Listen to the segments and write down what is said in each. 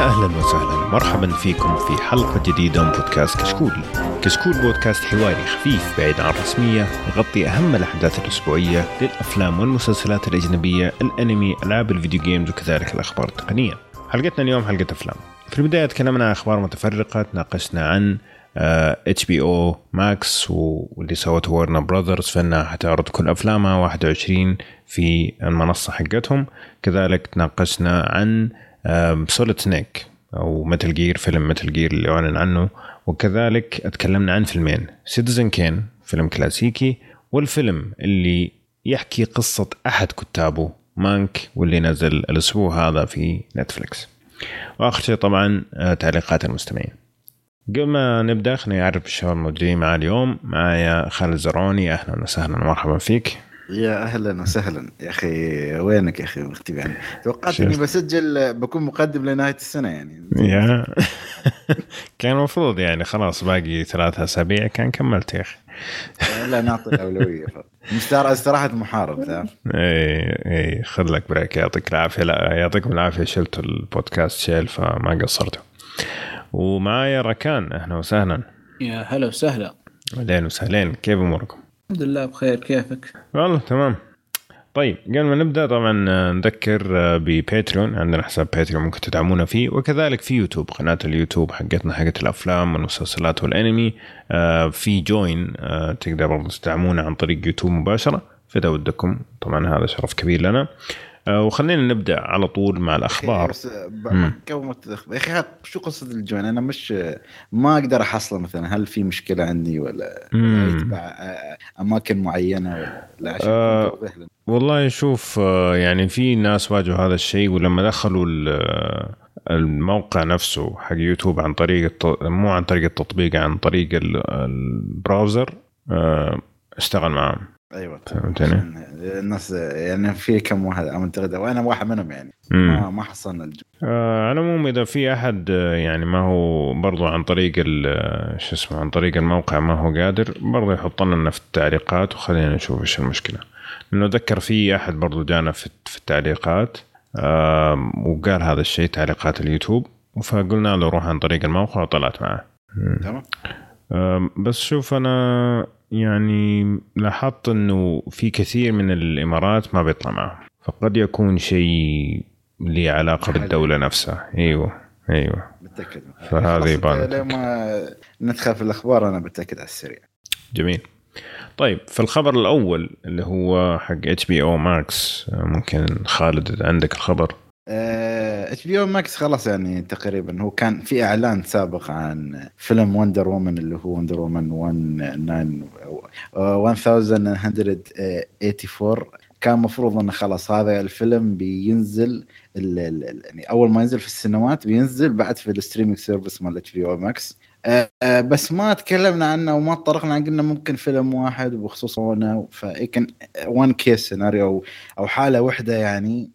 يا أهلا وسهلا مرحبا فيكم في حلقة جديدة من بودكاست كشكول. كشكول بودكاست حواري خفيف بعيد عن الرسمية يغطي أهم الأحداث الأسبوعية للأفلام والمسلسلات الأجنبية، الأنمي، ألعاب ال video games وكذلك الأخبار التقنية. حلقتنا اليوم حلقة أفلام. في البداية تكلمنا عن أخبار متفرقة، تناقشنا عن HBO Max واللي سوته Warner Brothers فانها حتعرض كل أفلامها 21 في المنصة حقتهم كذلك تناقشنا عن Solid Snake أو Metal Gear فيلم Metal Gear اللي أعلن عنه. وكذلك تكلمنا عن فيلمين Citizen Kane فيلم كلاسيكي والفيلم اللي يحكي قصة أحد كتابه Mank واللي نزل الأسبوع هذا في Netflix وآخر شيء طبعا آه، تعليقات المستمعين. قبل ما نبدأ خليني أعرف الشباب الموجودين معي اليوم. معايا خالد زرعوني. أهلا وسهلا ومرحبا فيك. يا أهلا وسهلا. يا أخي وينك يا أخي مختفي يعني توقعت إني بسجل بكون مقدم لنهاية السنة يعني. يا. كان المفروض يعني خلاص باقي ثلاثة أسابيع كان كملت يا أخي. لا نعطي الأولوية مستار استراحة محارب تعرف. اي اي خذ لك break. يعطيك العافية. لا يعطيكم العافية. شلتوا البودكاست شيل فما قصرتوا. ومعايا ركان. أهلا وسهلا. يا هلا وسهلا. اهلين وسهلين كيف أموركم؟ الحمد لله بخير كيفك؟ والله تمام طيب قبل ما نبدأ طبعا نذكر ب Patreon عندنا حساب Patreon ممكن تدعمونا فيه وكذلك في يوتيوب قناة اليوتيوب حقتنا حقت الأفلام والمسلسلات والأنمي آه، في join آه، تقدر تدعمونا عن طريق يوتيوب مباشرة فإذا ودكم طبعا هذا شرف كبير لنا آه، وخلينا نبدأ على طول مع الأخبار. بس قبل يا أخي شو قصة الجوين؟ أنا مش ما أقدر أحصله مثلا هل في مشكلة عندي ولا يتبع أماكن معينة ولا لا؟ عشان آه والله شوف آه، يعني في ناس واجهوا هذا الشيء ولما دخلوا الموقع نفسه حق يوتيوب عن طريق مو عن طريق التطبيق عن طريق البراوزر آه، اشتغل معهم أيوه. فهمتني؟ الناس يعني في كم واحد اعتقد وأنا واحد منهم يعني. ما ما حصلنا الجو. آه على العموم إذا في أحد آه، يعني ما هو برضو عن طريق آه، شو اسمه عن طريق الموقع ما هو قادر برضو يحط لنا في التعليقات وخلينا نشوف إيش المشكلة. لأنه أتذكر في أحد برضو جانا في, في التعليقات آه وقال هذا الشيء تعليقات اليوتيوب فقلنا له روح عن طريق الموقع وطلعت معه. تمام. آه بس شوف أنا يعني لاحظت إنه في كثير من الإمارات ما بيطلع معهم. فقد يكون شيء له علاقة بالدولة نفسها. أيوه أيوه. متأكد. فهذا يبان لما ندخل في الأخبار أنا بتاكد على السريع. جميل. طيب في الخبر الأول اللي هو حق HBO Max ممكن خالد عندك الخبر؟ HBO Max خلاص يعني تقريبا هو كان في إعلان سابق عن فيلم Wonder Woman اللي هو Wonder Woman 1984 كان مفروض إنه خلاص هذا الفيلم بينزل يعني أول ما ينزل في السينمات بينزل بعد في ال streaming service مال HBO Max. بس ما تكلمنا عنه وما تطرقنا عن قلنا ممكن فيلم واحد بخصوص فكان one case scenario أو حالة واحدة يعني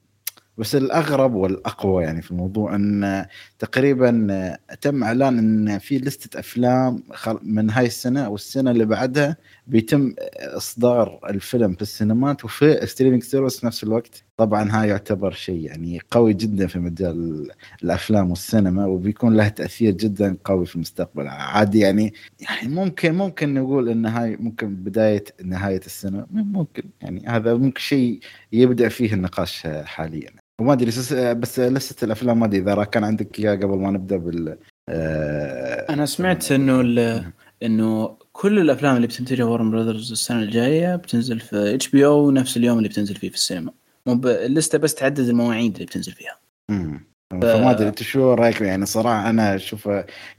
بس الأغرب والأقوى يعني في الموضوع أن تقريبا تم إعلان أن في لستة أفلام من هاي السنة أو السنة اللي بعدها بيتم إصدار الفيلم في السينمات وفي streaming service نفس الوقت. طبعا هاي يعتبر شيء يعني قوي جدا في مجال الأفلام والسينما وبيكون له تأثير جدا قوي في المستقبل. عادي يعني يعني ممكن ممكن نقول أن هاي ممكن بداية نهاية السنة ممكن يعني هذا ممكن شيء يبدا فيه النقاش حاليا. وما أدري بس لسه الأفلام ما ادري اذا كان عندك اياها قبل ما نبدأ بال آه أنا سمعت إنه إنه كل الأفلام اللي بتنتجها Warner Brothers السنة الجاية بتنزل في HBO نفس اليوم اللي بتنزل فيه في السينما. مو اللسته بس تعدد المواعيد اللي بتنزل فيها. امم ف... فما أدري أنت شو رأيك؟ يعني صراحة أنا أشوف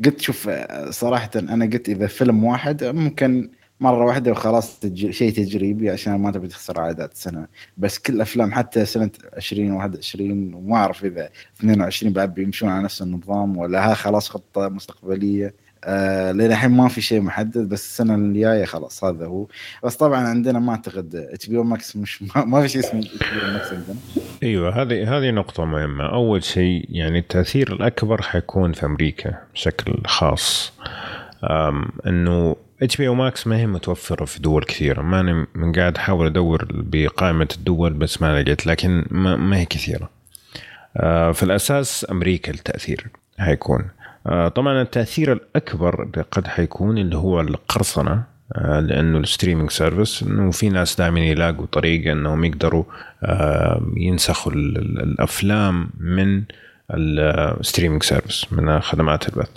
قلت شوف صراحة أنا قلت إذا فيلم واحد ممكن مرة واحدة وخلاص تجري شيء تجريبي عشان ما تبي تخسر عائدات السنة. بس كل الافلام حتى سنة 2021 وما أعرف إذا 22 بعد بيمشون على نفس النظام ولا ها خلاص خطة مستقبلية. آه لين الحين ما في شيء محدد بس السنة الجاية خلاص هذا هو. بس طبعا عندنا ما أعتقد HBO Max مش ما, ما في شيء اسمه HBO Max عندنا. أيوه هذه هذه نقطة مهمة. أول شيء يعني التأثير الأكبر حيكون في أمريكا بشكل خاص. إنه HBO Max ما هي متوفرة في دول كثيرة. ماني من قاعد أحاول أدور بقائمة الدول بس ما لقيت لكن ما, ما هي كثيرة. آه، في الأساس أمريكا التأثير حيكون. آه، طبعا التأثير الأكبر قد حيكون اللي هو القرصنة آه، لأنه ال streaming service إنه في ناس دائما يلاقوا طريقة إنهم يقدروا ينسخوا ال- ال- الأفلام من ال streaming service من خدمات البث.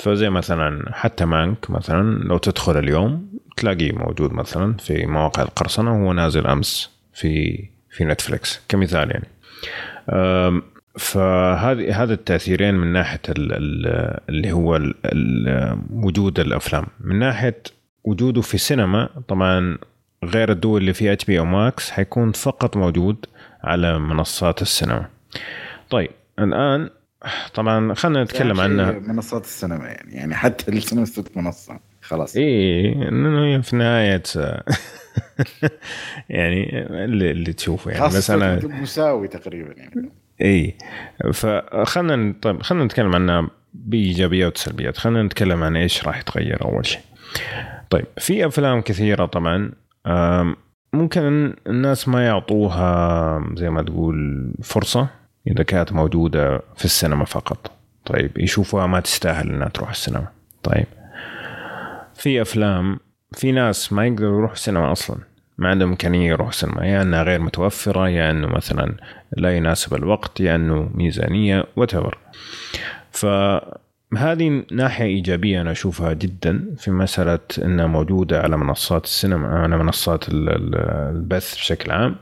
فزي مثلا حتى مانك مثلا لو تدخل اليوم تلاقيه موجود مثلا في مواقع القرصنة وهو نازل أمس في في نتفليكس كمثال يعني. فهذه هذا التأثيرين من ناحية ال- ال- اللي هو وجود الأفلام. من ناحية وجوده في السينما طبعا غير الدول اللي فيها HBO Max حيكون فقط موجود على منصات السينما. طيب الآن طبعا خلينا نتكلم عنها. منصات السينما يعني يعني حتى السينما صرت منصة. خلاص. إيه إنه هي في نهاية يعني اللي, اللي تشوفه يعني. بس أنا مساوي تقريبا يعني. اي فخلنا طيب خلينا نتكلم عنها بإيجابيات وسلبيات. خلينا نتكلم عن إيش راح يتغير أول شيء. طيب في أفلام كثيرة طبعا ممكن الناس ما يعطوها زي ما تقول فرصة. إذا كانت موجودة في السينما فقط. طيب يشوفوها ما تستاهل إنها تروح السينما. طيب. في أفلام في ناس ما يقدروا يروحوا السينما أصلا. ما عندهم إمكانية يروحوا السينما. يا إنها غير متوفرة يا إنه مثلا لا يناسب الوقت يا إنه ميزانية وات فهذه ناحية إيجابية أنا أشوفها جدا في مسألة إنها موجودة على منصات السينما على منصات ال- ال- البث بشكل عام.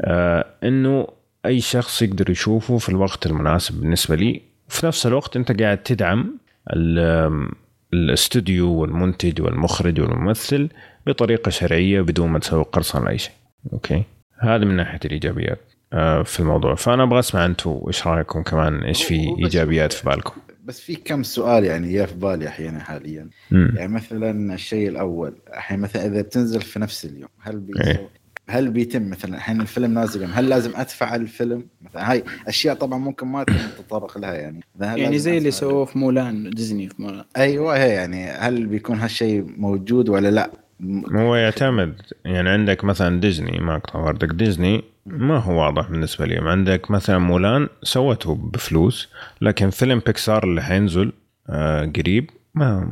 آه إنه أي شخص يقدر يشوفه في الوقت المناسب بالنسبة لي. وفي نفس الوقت أنت قاعد تدعم ال- الاستوديو والمنتج والمخرج والممثل بطريقة شرعية بدون ما تسوي قرصنه لاي شيء. أوكي؟ هذا من ناحية الإيجابيات آه، في الموضوع. فأنا أبغى أسمع أنتم إيش رأيكم كمان؟ إيش في إيجابيات في بالكم؟ بس في كم سؤال يعني يا في بالي أحيانا حاليا. مم. يعني مثلا الشيء الأول الحين مثلا إذا بتنزل في نفس اليوم هل بيسوي إيه. هل بيتم مثلا؟ الحين الفيلم نازل يوم هل لازم أدفع الفيلم؟ مثلا هاي أشياء طبعا ممكن ما تتطرق لها يعني. يعني زي اللي سووه في مولان ديزني في مولان. أيوه هي يعني هل بيكون هالشيء موجود ولا لا؟ هو يعتمد. يعني عندك مثلا ديزني ما أقطع ورديك. ديزني ما هو واضح بالنسبة لي. عندك مثلا مولان سوته بفلوس لكن فيلم بيكسار اللي حينزل آه قريب ما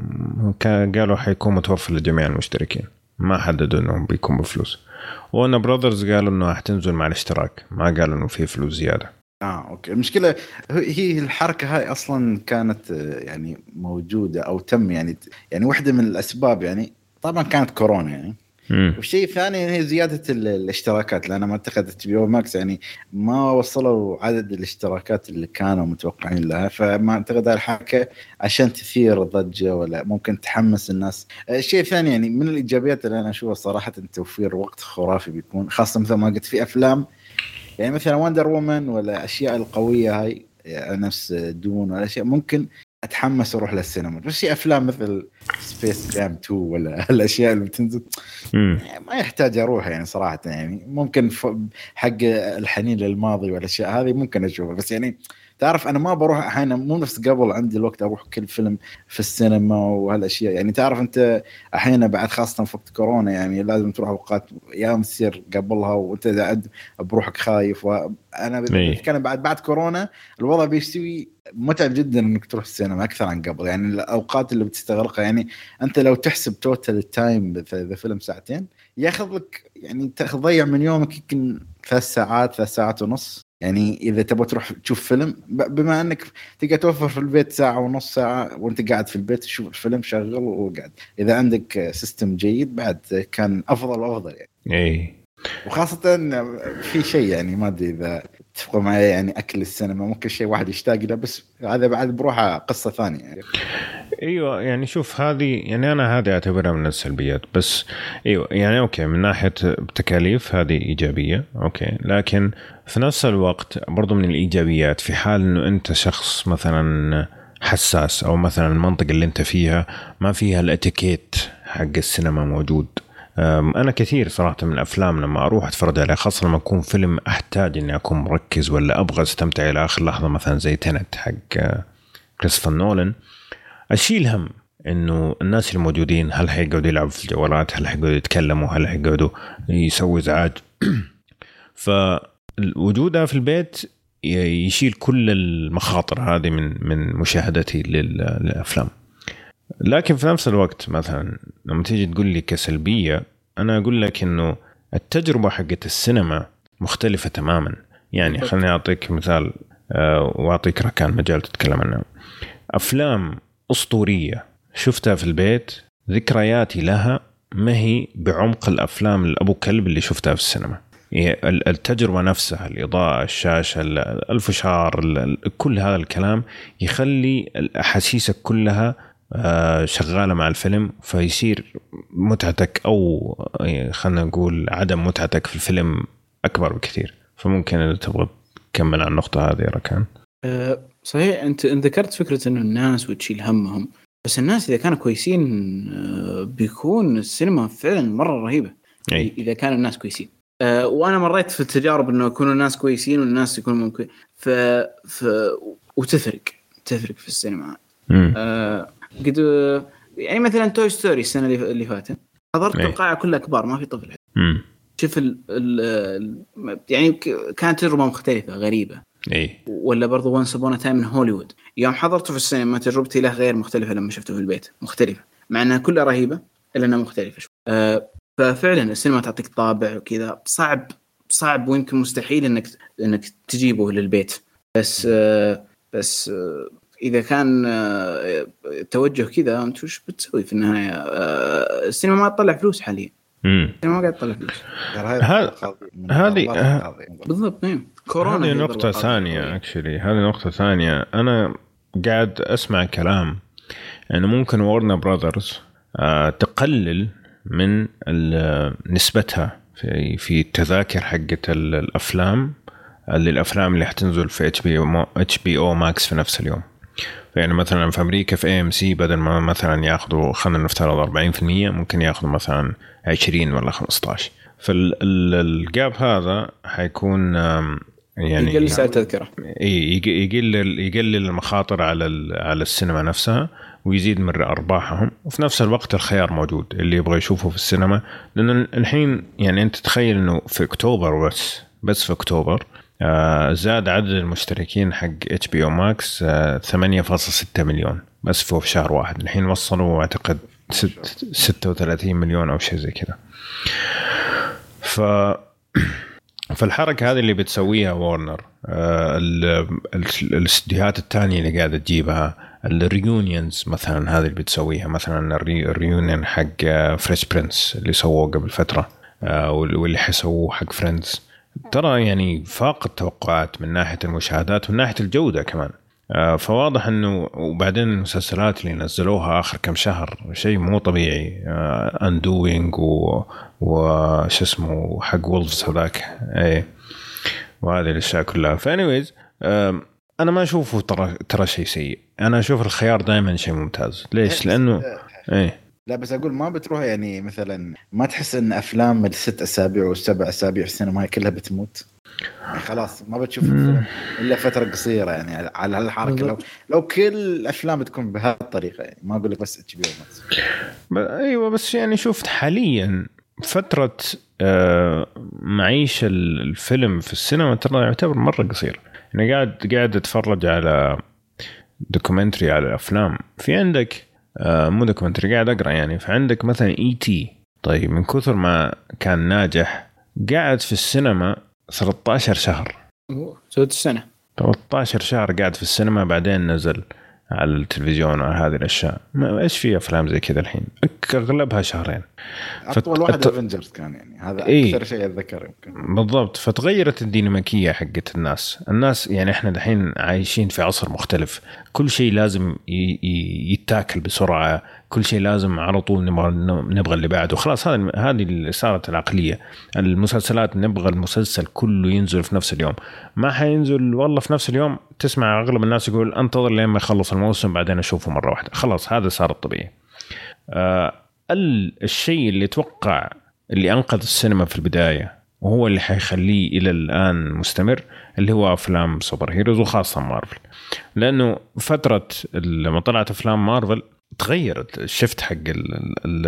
قالوا حيكون متوفر لجميع المشتركين. ما حددوا انه بيكون بفلوس. وورنر براذرز قالوا انه حتنزل مع الاشتراك. ما قالوا انه في فلوس زيادة. آه أوكي. المشكلة هي الحركة هاي أصلا كانت آه، يعني موجودة أو تم يعني يعني واحدة من الأسباب يعني طبعا كانت كورونا يعني. والشيء الثاني هي زيادة ال- الاشتراكات لأن ما أعتقد HBO Max يعني ما وصلوا عدد الاشتراكات اللي كانوا متوقعين لها فما أعتقد هاي الحركة عشان تثير ضجه ولا ممكن تحمس الناس. الشيء الثاني يعني من الإيجابيات اللي أنا أشوفها صراحة توفير وقت خرافي بيكون خاصة مثل ما قلت في أفلام يعني مثلا وندر وومن ولا أشياء القوية هاي نفس دون ولا أشياء ممكن أتحمس أروح للسينما. بس في أفلام مثل سبيس جام 2 ولا الأشياء اللي بتنزل ما يحتاج أروح يعني صراحة يعني. ممكن حق الحنين للماضي والأشياء هذه ممكن أشوفها بس يعني تعرف أنا ما بروح أحيانا مو نفس قبل عندي الوقت أروح كل فيلم في السينما وهالأشياء. يعني تعرف أنت أحيانا بعد خاصة في وقت كورونا يعني لازم تروح أوقات أيام تصير قبلها وأنت قاعد بروحك خايف. وأنا. كان بعد بعد كورونا الوضع بيستوي متعب جدا إنك تروح السينما أكثر عن قبل. يعني الأوقات اللي بتستغرقها يعني أنت لو تحسب total ال time إذا فيلم ساعتين ياخذ لك يعني تضيع من يومك يمكن ثلاث ساعات ثلاث ساعات ونص. يعني إذا تبغى تروح تشوف فيلم بما أنك تقدر توفر في البيت ساعة ونص ساعة وأنت قاعد في البيت تشوف الفيلم شغل وقاعد. إذا عندك system جيد بعد كان أفضل وأفضل يعني. اي وخاصة في شيء يعني ما أدري إذا تتفقوا معي يعني أكل السينما ممكن شيء واحد يشتاق له بس هذا بعد بروحه قصة ثانية يعني. أيوه يعني شوف هذه يعني أنا هذه أعتبرها من السلبيات بس أيوه يعني أوكي من ناحية تكاليف هذه إيجابية أوكي لكن في نفس الوقت برضو من الإيجابيات في حال إنه أنت شخص مثلا حساس أو مثلا المنطقة اللي أنت فيها ما فيها الإتيكيت حق السينما موجود أنا كثير صراحة من الأفلام لما أروح أتفرج عليها خاصة لما يكون فيلم أحتاج إني أكون مركز ولا أبغى أستمتع إلى آخر لحظة مثلا زي تنت حق آه، كريستوفر نولان. أشيل هم إنه الناس الموجودين هل حيقعدوا يلعبوا في الجوالات هل حيقعدوا يتكلموا هل حيقعدوا يسووا إزعاج. فوجودها في البيت يشيل كل المخاطر هذه من من مشاهدتي لل- للأفلام. لكن في نفس الوقت مثلا لما تيجي تقول لي كسلبية أنا أقول لك إنه التجربة حقت السينما مختلفة تماما. يعني. خليني أعطيك مثال آه، وأعطيك ركان مجال تتكلم عنه. أفلام أسطورية شفتها في البيت ذكرياتي لها ما هي بعمق الأفلام الابو كلب اللي شفتها في السينما. التجربة نفسها الإضاءة الشاشة ال- الفشار ال- ال- كل هذا الكلام يخلي احاسيسك كلها شغالة مع الفيلم فيصير متعتك أو آه، خلينا نقول عدم متعتك في الفيلم أكبر بكثير. فممكن إذا تبغى تكمل عن النقطة هذه ركان. أه، صحيح أنت ذكرت فكرة انه الناس وتشيل همهم بس الناس إذا كانوا كويسين أه، بيكون السينما فعلا مرة رهيبة. أي. اذا كانوا الناس كويسين. أه، وأنا مريت في التجارب إنه يكونوا الناس كويسين والناس يكونوا ممكن ف... ف... وتفرق تفرق في السينما. أه، قد يعني مثلا توي ستوري السنة اللي فاتت. حضرت إيه. القاعة كلها كبار ما في طفل. مم. شوف ال... ال... يعني كانت تجربة مختلفة غريبة. اي ولا برضو Once Upon a Time in Hollywood يوم حضرته في السينما تجربتي له غير مختلفة لما شفته في البيت. مختلفة. مع إنها كلها رهيبة إلا إنها مختلفة شوي. أه ففعلا السينما تعطيك طابع وكذا. صعب صعب ويمكن مستحيل انك إنك تجيبه للبيت. بس أه بس أه إذا كان أه توجه كذا أنت وش بتسوي في النهاية؟ أه السينما ما تطلع فلوس حاليا. مم. السينما ما قاعد تطلع فلوس. هذه- الضربات ه- القاضية. بالضبط نعم كورونا هذه نقطة. ثانية actually هذه نقطة ثانية. أنا قاعد أسمع كلام إنه ممكن وورنر براذرز آه، تقلل من نسبتها في في التذاكر حقت ال- الأفلام اللي الأفلام اللي حتنزل في اتش بي اتش بي أو ماكس في نفس اليوم. يعني مثلا في أمريكا في AMC بدل ما مثلا يأخذوا خلينا نفترض 40% ممكن يأخذوا مثلا 20 ولا 15 فال gap هذا حيكون يعني يقل سعر التذكره إي يق- يقلل يقلل المخاطر على على السينما نفسها ويزيد من أرباحهم. وفي نفس الوقت الخيار موجود اللي يبغى يشوفه في السينما. لأن الحين يعني أنت تخيل إنه في أكتوبر بس بس في أكتوبر زاد عدد المشتركين حق HBO Max آه 8.6 مليون بس في شهر واحد. الحين وصلوا أعتقد ست 36 مليون أو شيء زي كذا. ف فالحركة هذه اللي بتسويها وورنر آه، ال- ال- الإستديوهات الثانية اللي قاعدة تجيبها ال reunions مثلا هذه اللي بتسويها مثلا ال re- ال reunion حق Fresh Prince اللي سووه قبل فترة آه، وال- واللي حيسووه حق Friends ترى يعني فاق التوقعات من ناحية المشاهدات ومن ناحية الجودة كمان. آه، فواضح إنه وبعدين المسلسلات اللي نزلوها آخر كم شهر شيء مو طبيعي. Undoing و وش اسمه حق Wolves هذاك. اي وهذه الأشياء كلها. ف anyways أنا ما أشوفه ترى ترى شيء سيء. أنا أشوف الخيار دائما شيء ممتاز. ليش؟ لأنه إيه. لا بس أقول ما بتروح يعني مثلا ما تحس إن أفلام الست أسابيع والسبع أسابيع في السينما هاي كلها بتموت؟ يعني خلاص ما بتشوف إلا فترة قصيرة يعني على هالحركة. لو لو كل الأفلام بتكون بهذه الطريقة يعني ما أقول لك بس HBO بس يعني شفت حاليا فترة آه، معليش ال- الفيلم في السينما ترى يعتبر مرة قصير. أنا قاعد قاعد أتفرج على documentary على الافلام في عندك مو documentary قاعد أقرأ يعني. فعندك مثلا E.T. طيب من كثر ما كان ناجح قاعد في السينما 13 شهر. سويت السنة 13 شهر قاعد في السينما بعدين نزل. على التلفزيون وعلى هذه الأشياء. ما إيش في أفلام زي كذا الحين؟ أغلبها شهرين. أطول واحد افنجرز كان يعني. هذا إيه. أكثر شيء اتذكر يمكن. بالضبط. فتغيرت الديناميكية حقت الناس. الناس يعني إحنا دحين عايشين في عصر مختلف. كل شيء لازم ي- ي- يتاكل بسرعة كل شيء لازم على طول نبغى نبغى اللي بعده. خلاص هذه هذه اللي صارت العقلية. المسلسلات نبغى المسلسل كله ينزل في نفس اليوم. ما حينزل والله في نفس اليوم تسمع أغلب الناس يقول أنتظر لين ما يخلص الموسم بعدين أشوفه مرة واحدة. خلاص هذا صار الطبيعي. آه ال- الشيء اللي أتوقع اللي أنقذ السينما في البداية وهو اللي حيخليه إلى الآن مستمر اللي هو أفلام superheroes وخاصة مارفل. لأنه فترة لما طلعت أفلام مارفل تغيرت ال shift حق ال- ال-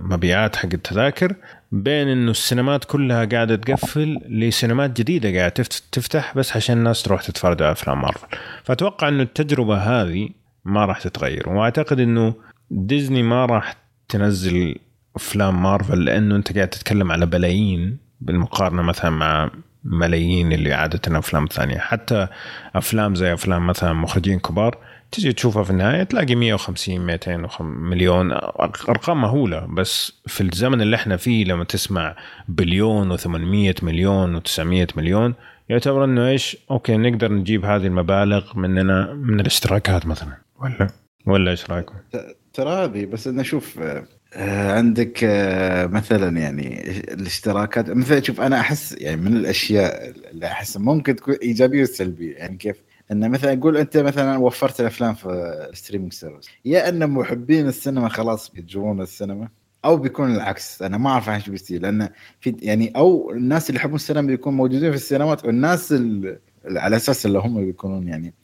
المبيعات حق التذاكر بين إنه السينمات كلها قاعدة تقفل لسينمات جديدة قاعدة تفت- تفتح بس عشان الناس تروح تتفرج على أفلام مارفل. فأتوقع إنه التجربة هذه ما راح تتغير وأعتقد إنه ديزني ما راح تنزل أفلام مارفل لأنه أنت قاعد تتكلم على بلايين بالمقارنة مثلا مع ملايين اللي عادة أفلام ثانية. حتى أفلام زي أفلام مثلا مخرجين كبار تجي تشوفها في النهاية تلاقي 150 200 وخم- مليون. أرقام مهولة بس في الزمن اللي إحنا فيه لما تسمع بليون و800 مليون و900 مليون يعتبر إنه إيش؟ أوكي نقدر نجيب هذه المبالغ مننا من الاشتراكات مثلا. ولا؟ ولا إيش رأيكم؟ ترى هذه بس إنه شوف آه، آه، عندك آه، مثلا يعني الاشتراكات مثلا شوف أنا أحس يعني من الأشياء اللي أحس ممكن تكون إيجابية وسلبيه يعني كيف؟ إنه مثلا قول أنت مثلا وفرت الأفلام في ال streaming service يا إن محبين السينما خلاص بيهجرون السينما أو بيكون العكس. أنا ما أعرف إيش بيصير لأن في يعني أو الناس اللي يحبون السينما بيكونوا موجودين في السينمات والناس اللي على أساس اللي هم بيكونون يعني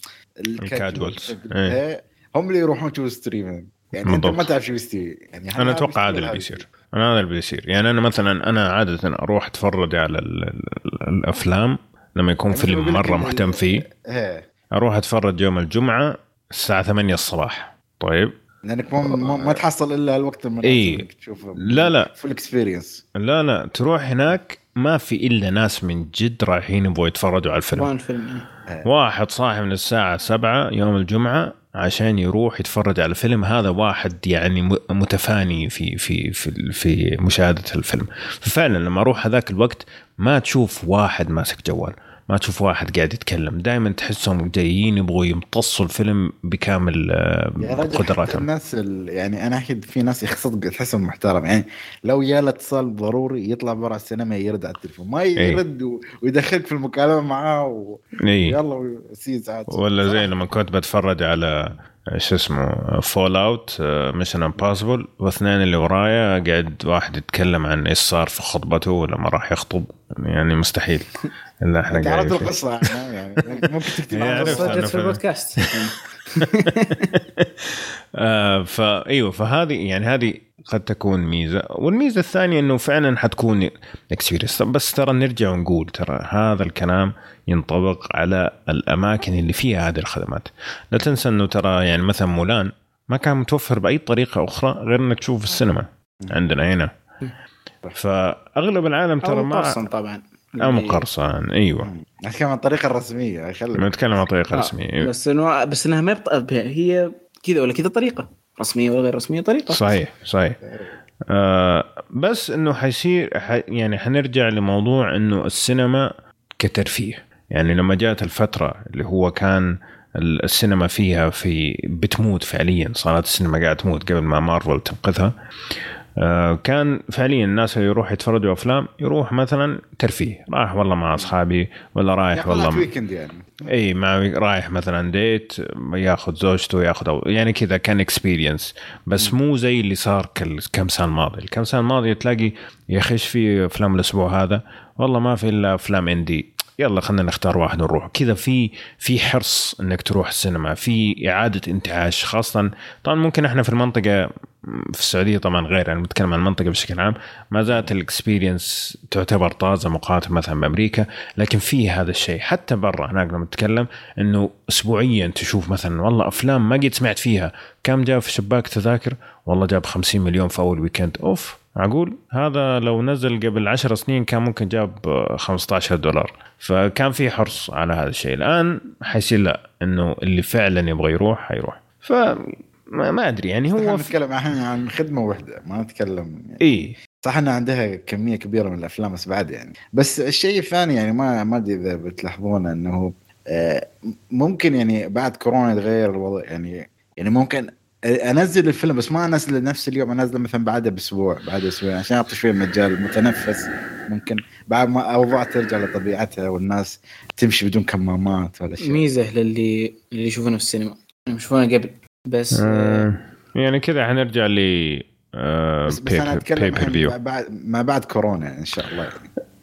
ال casuals. إيه. هم اللي يروحون يشوفوا streaming يعني بالضبط. انت ما تعرف شو بيصير. يعني أنا أتوقع هذا اللي بيصير. أنا هذا اللي بيصير. يعني أنا مثلا أنا عادة أروح أتفرج على ال- ال- الأفلام لما يكون يعني فيلم مرة مهتم فيه. إيه. أروح أتفرج يوم الجمعة الساعة 8 الصباح. طيب. لأنك ما, ما تحصل إلا الوقت المناسب إيه. إنك تشوفه لا لا. full experience لا لا. تروح هناك ما في إلا ناس من جد رايحين يبغوا يتفرجوا على الفيلم. الفيلم واحد صاحي من الساعة سبعة يوم الجمعة عشان يروح يتفرج على الفيلم. هذا واحد يعني م- متفاني في في في في مشاهدة الفيلم. ففعلا لما أروح هذاك الوقت ما تشوف واحد ماسك جوال. ما تشوف واحد قاعد يتكلم دائما تحسهم جايين يبغوا يمتصوا الفيلم بكامل آه، قدراتهم الناس ال... يعني أنا أكيد في ناس صدق تحسهم محترم يعني لو يا اتصال ضروري يطلع برا السينما يرد على التليفون ما إيه. يرد و... ويدخلك في المكالمة معاه و... إيه. يلا سي ساعات ولا زي لما كنت بتفرج على شو اسمه فول اوت ميشن امبوسيبل واثنين اللي ورايا قاعد واحد يتكلم عن إيش صار في خطبته لما راح يخطب يعني مستحيل إلا إحنا أنت عرفت قاعدين فيه. القصة يعني, يعني ممكن تكتب عرفت صدقت في. البودكاست آه فايوه فهذه يعني هذه قد تكون ميزة. والميزة الثانية إنه فعلا حتكون اكسبيرينس بس ترى نرجع ونقول ترى هذا الكلام ينطبق على الأماكن اللي فيها هذه الخدمات. لا تنسى إنه ترى يعني مثلا مولان ما كان متوفر بأي طريقة أخرى غير إنك تشوف في السينما عندنا هنا. فأغلب العالم ترى ما مقرصن طبعا. أو مقرصن أيوه. نحكي عن الطريقة الرسمية خلي نتكلم عن طريقه آه، رسميه أيوة. بس انه بس إنها ما. هي كذا ولا كذا طريقة. رسمية ولا غير رسمية طريقة. صحيح صحيح. آه بس إنه حيصير ح يعني حنرجع لموضوع إنه السينما كترفيه. يعني لما جاءت الفترة اللي هو كان ال- السينما فيها في بتموت فعليا صارت السينما قاعدة تموت قبل ما مارفل تنقذها. كان فعليا الناس اللي يروح يتفرجوا أفلام يروح مثلا ترفيه. رايح والله مع أصحابي ولا رايح والله والله weekend يعني. إي مع رايح مثلا date ياخذ زوجته ياخذ أو يعني كذا كان experience بس مو زي اللي صار كم سنة الماضي. الكم سنة الماضيه تلاقي يا أخي إيش في أفلام الأسبوع هذا؟ والله ما في إلا أفلام indie يلا خلينا نختار واحد ونروح كذا في في حرص إنك تروح السينما في إعادة انتعاش خاصة طبعا ممكن إحنا في المنطقة في السعودية طبعا غير أنا بتكلم عن المنطقة بشكل عام ما زالت ال experience تعتبر طازة مقارنة مثلا بأمريكا لكن في هذا الشيء. حتى برا هناك لما تتكلم إنه اسبوعيا تشوف مثلا والله أفلام ما قد سمعت فيها. كم جاب في شباك تذاكر؟ والله جاب 50 مليون في أول weekend أوف. معقول هذا لو نزل قبل 10 سنين كان ممكن جاب آه، 15 دولار. فكان في حرص على هذا الشيء. الآن حيصير لا إنه اللي فعلا يبغى يروح حيروح. ف ما, أدري يعني إحنا هو نتكلم عن عن خدمة واحدة ما نتكلم يعني. إي. صح انها عندها كمية كبيرة من الأفلام بس بعد يعني. بس الشيء الثاني يعني ما ما أدري إذا بتلاحظون إنه آه، ممكن يعني بعد كورونا يتغير الوضع يعني يعني ممكن انزل الفيلم بس ما انزله نفس اليوم انزله مثلا بعده بأسبوع بعد أسبوعين عشان أعطي شوية مجال متنفس. ممكن بعد ما أوضاع ترجع لطبيعتها والناس تمشي بدون كمامات ولا شيء. ميزة للي اللي يشوفونه في السينما. يشوفونه قبل بس آه، آه. يعني كذا حنرجع ل آه بس, بس أنا أتكلم بعد ما بعد كورونا يعني إن شاء الله. يعني.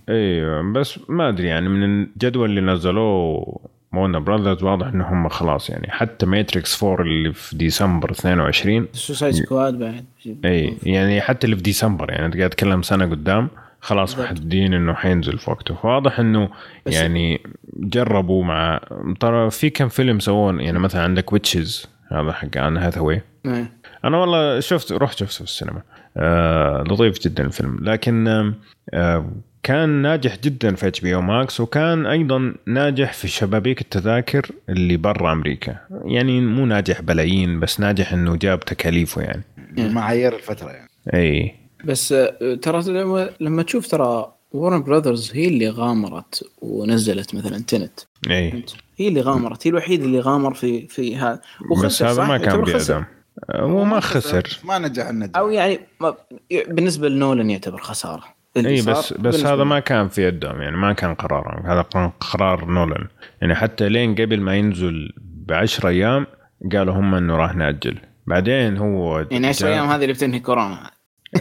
إيوه بس ما أدري يعني من الجدول اللي نزلوه Warner Brothers واضح ان هم خلاص يعني. حتى Matrix 4 اللي في ديسمبر 22 Suicide Squad بعد. إي يعني حتى اللي في ديسمبر يعني. أنت قاعد تتكلم سنة قدام خلاص. محددين إنه حينزل في وقته. فواضح إنه يعني جربوا مع ترى في كم فيلم سوون يعني مثلا عندك Witches هذا حق Anne Hathaway. أنا والله شفت رحت شفته في السينما. آه لطيف جدا الفيلم. لكن آه كان ناجح جدا في HBO Max وكان أيضا ناجح في شبابيك التذاكر اللي برا أمريكا. يعني مو ناجح بلايين بس ناجح إنه جاب تكاليفه يعني. معايير الفترة يعني. اي بس آه، ترى لما, لما تشوف ترى Warner Brothers هي اللي غامرت ونزلت مثلا Tenet اي هي اللي غامرت هي الوحيده اللي غامر في في هذا بس هذا؟ ما كان آه، هو ما خسر. ما نجح النجاح. أو يعني ما بالنسبة لنولن يعتبر خسارة. اي بس بس هذا. ما كان في يدهم يعني ما كان قرارهم. هذا كان قرار نولان يعني حتى لين قبل ما ينزل بعشر أيام قالوا هم إنه راح نأجل. بعدين هو يعني 10 جاء- أيام هذه اللي بتنهي كورونا.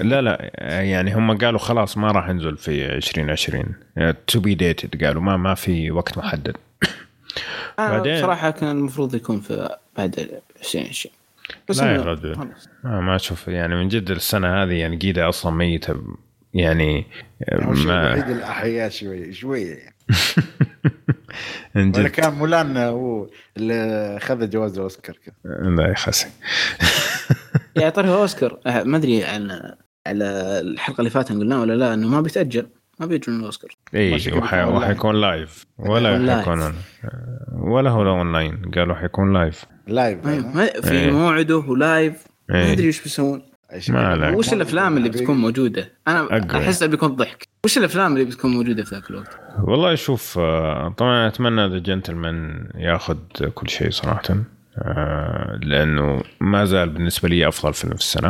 لا لا يعني هم قالوا خلاص ما راح ينزل في 2020 تو بي ديتد قالوا ما ما في وقت محدد. أنا بعدين- بصراحة كان المفروض يكون في بعد 2020 بس لا يا رجل. ما, ما أشوف. يعني من جد السنة هذه يعني قيده أصلا ميتة يعني الشيء ما الوحيد الأحياء شوي شوية يعني. ولا كان مولان هو اللي اخذ جواز الأوسكار كذا. لا يا خسي يعني طريق أوسكار. آه، ما أدري عن على الحلقة اللي فاتت قلنا ولا لا إنه ما بيتأجل. ما بيجون الأوسكار. اي. وحيكون لايف ولا حيكون ولا هو اونلاين قالوا حيكون لايف لايف في إيه. موعده و live ما إيه. أدري إيش بيسوون. ما عليك. وش الأفلام اللي بتكون موجودة؟ أنا. أحس بيكون ضحك وش الأفلام اللي بتكون موجودة في ذاك الوقت؟ والله شوف آه، طبعا أتمنى The Gentlemen ياخذ كل شيء صراحة آه، لأنه ما زال بالنسبة لي أفضل فيلم في السنة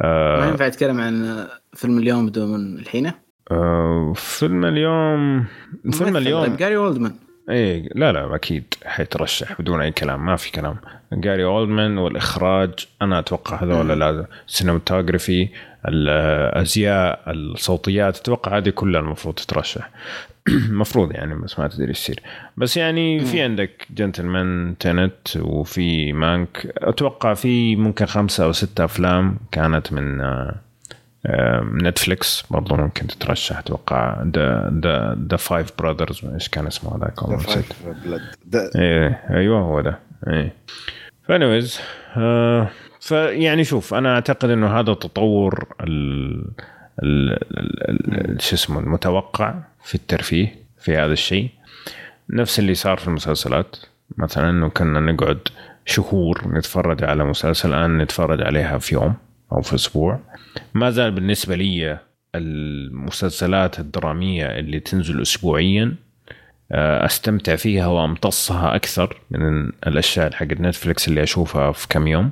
ما آه، ينفع اتكلم عن فيلم اليوم بدون الحين آه، فيلم اليوم فيلم اليوم جاري اولدمان إيه لا لا أكيد حيترشح بدون أي كلام ما في كلام. جاري اولدمان والإخراج أنا أتوقع هذول لازم ال cinematography الازياء الصوتيات أتوقع هذه كلها المفروض تترشح. المفروض يعني بس ما تدري إيش يصير. بس يعني في عندك Gentlemen، Tenet وفي Mank أتوقع في ممكن خمسة أو ستة أفلام كانت من آه، نتفليكس برضو ممكن تترشح أتوقع ذا ذا ذا فايف براذرز إيش كان اسمه هذاك والله نسيت. بلد إيه أيوه هو ده. إيه. فانيويز آه فيعني شوف أنا أعتقد إنه هذا التطور ال ال ال- ال- شو اسمه المتوقع في الترفيه في هذا الشيء. نفس اللي صار في المسلسلات. مثلا انه كنا نقعد شهور نتفرج على مسلسل الآن نتفرج عليها في يوم. أو في أسبوع. ما زال بالنسبة لي المسلسلات الدرامية اللي تنزل اسبوعيا آه، أستمتع فيها وأمتصها أكثر من الأشياء حق نتفلكس اللي أشوفها في كم يوم.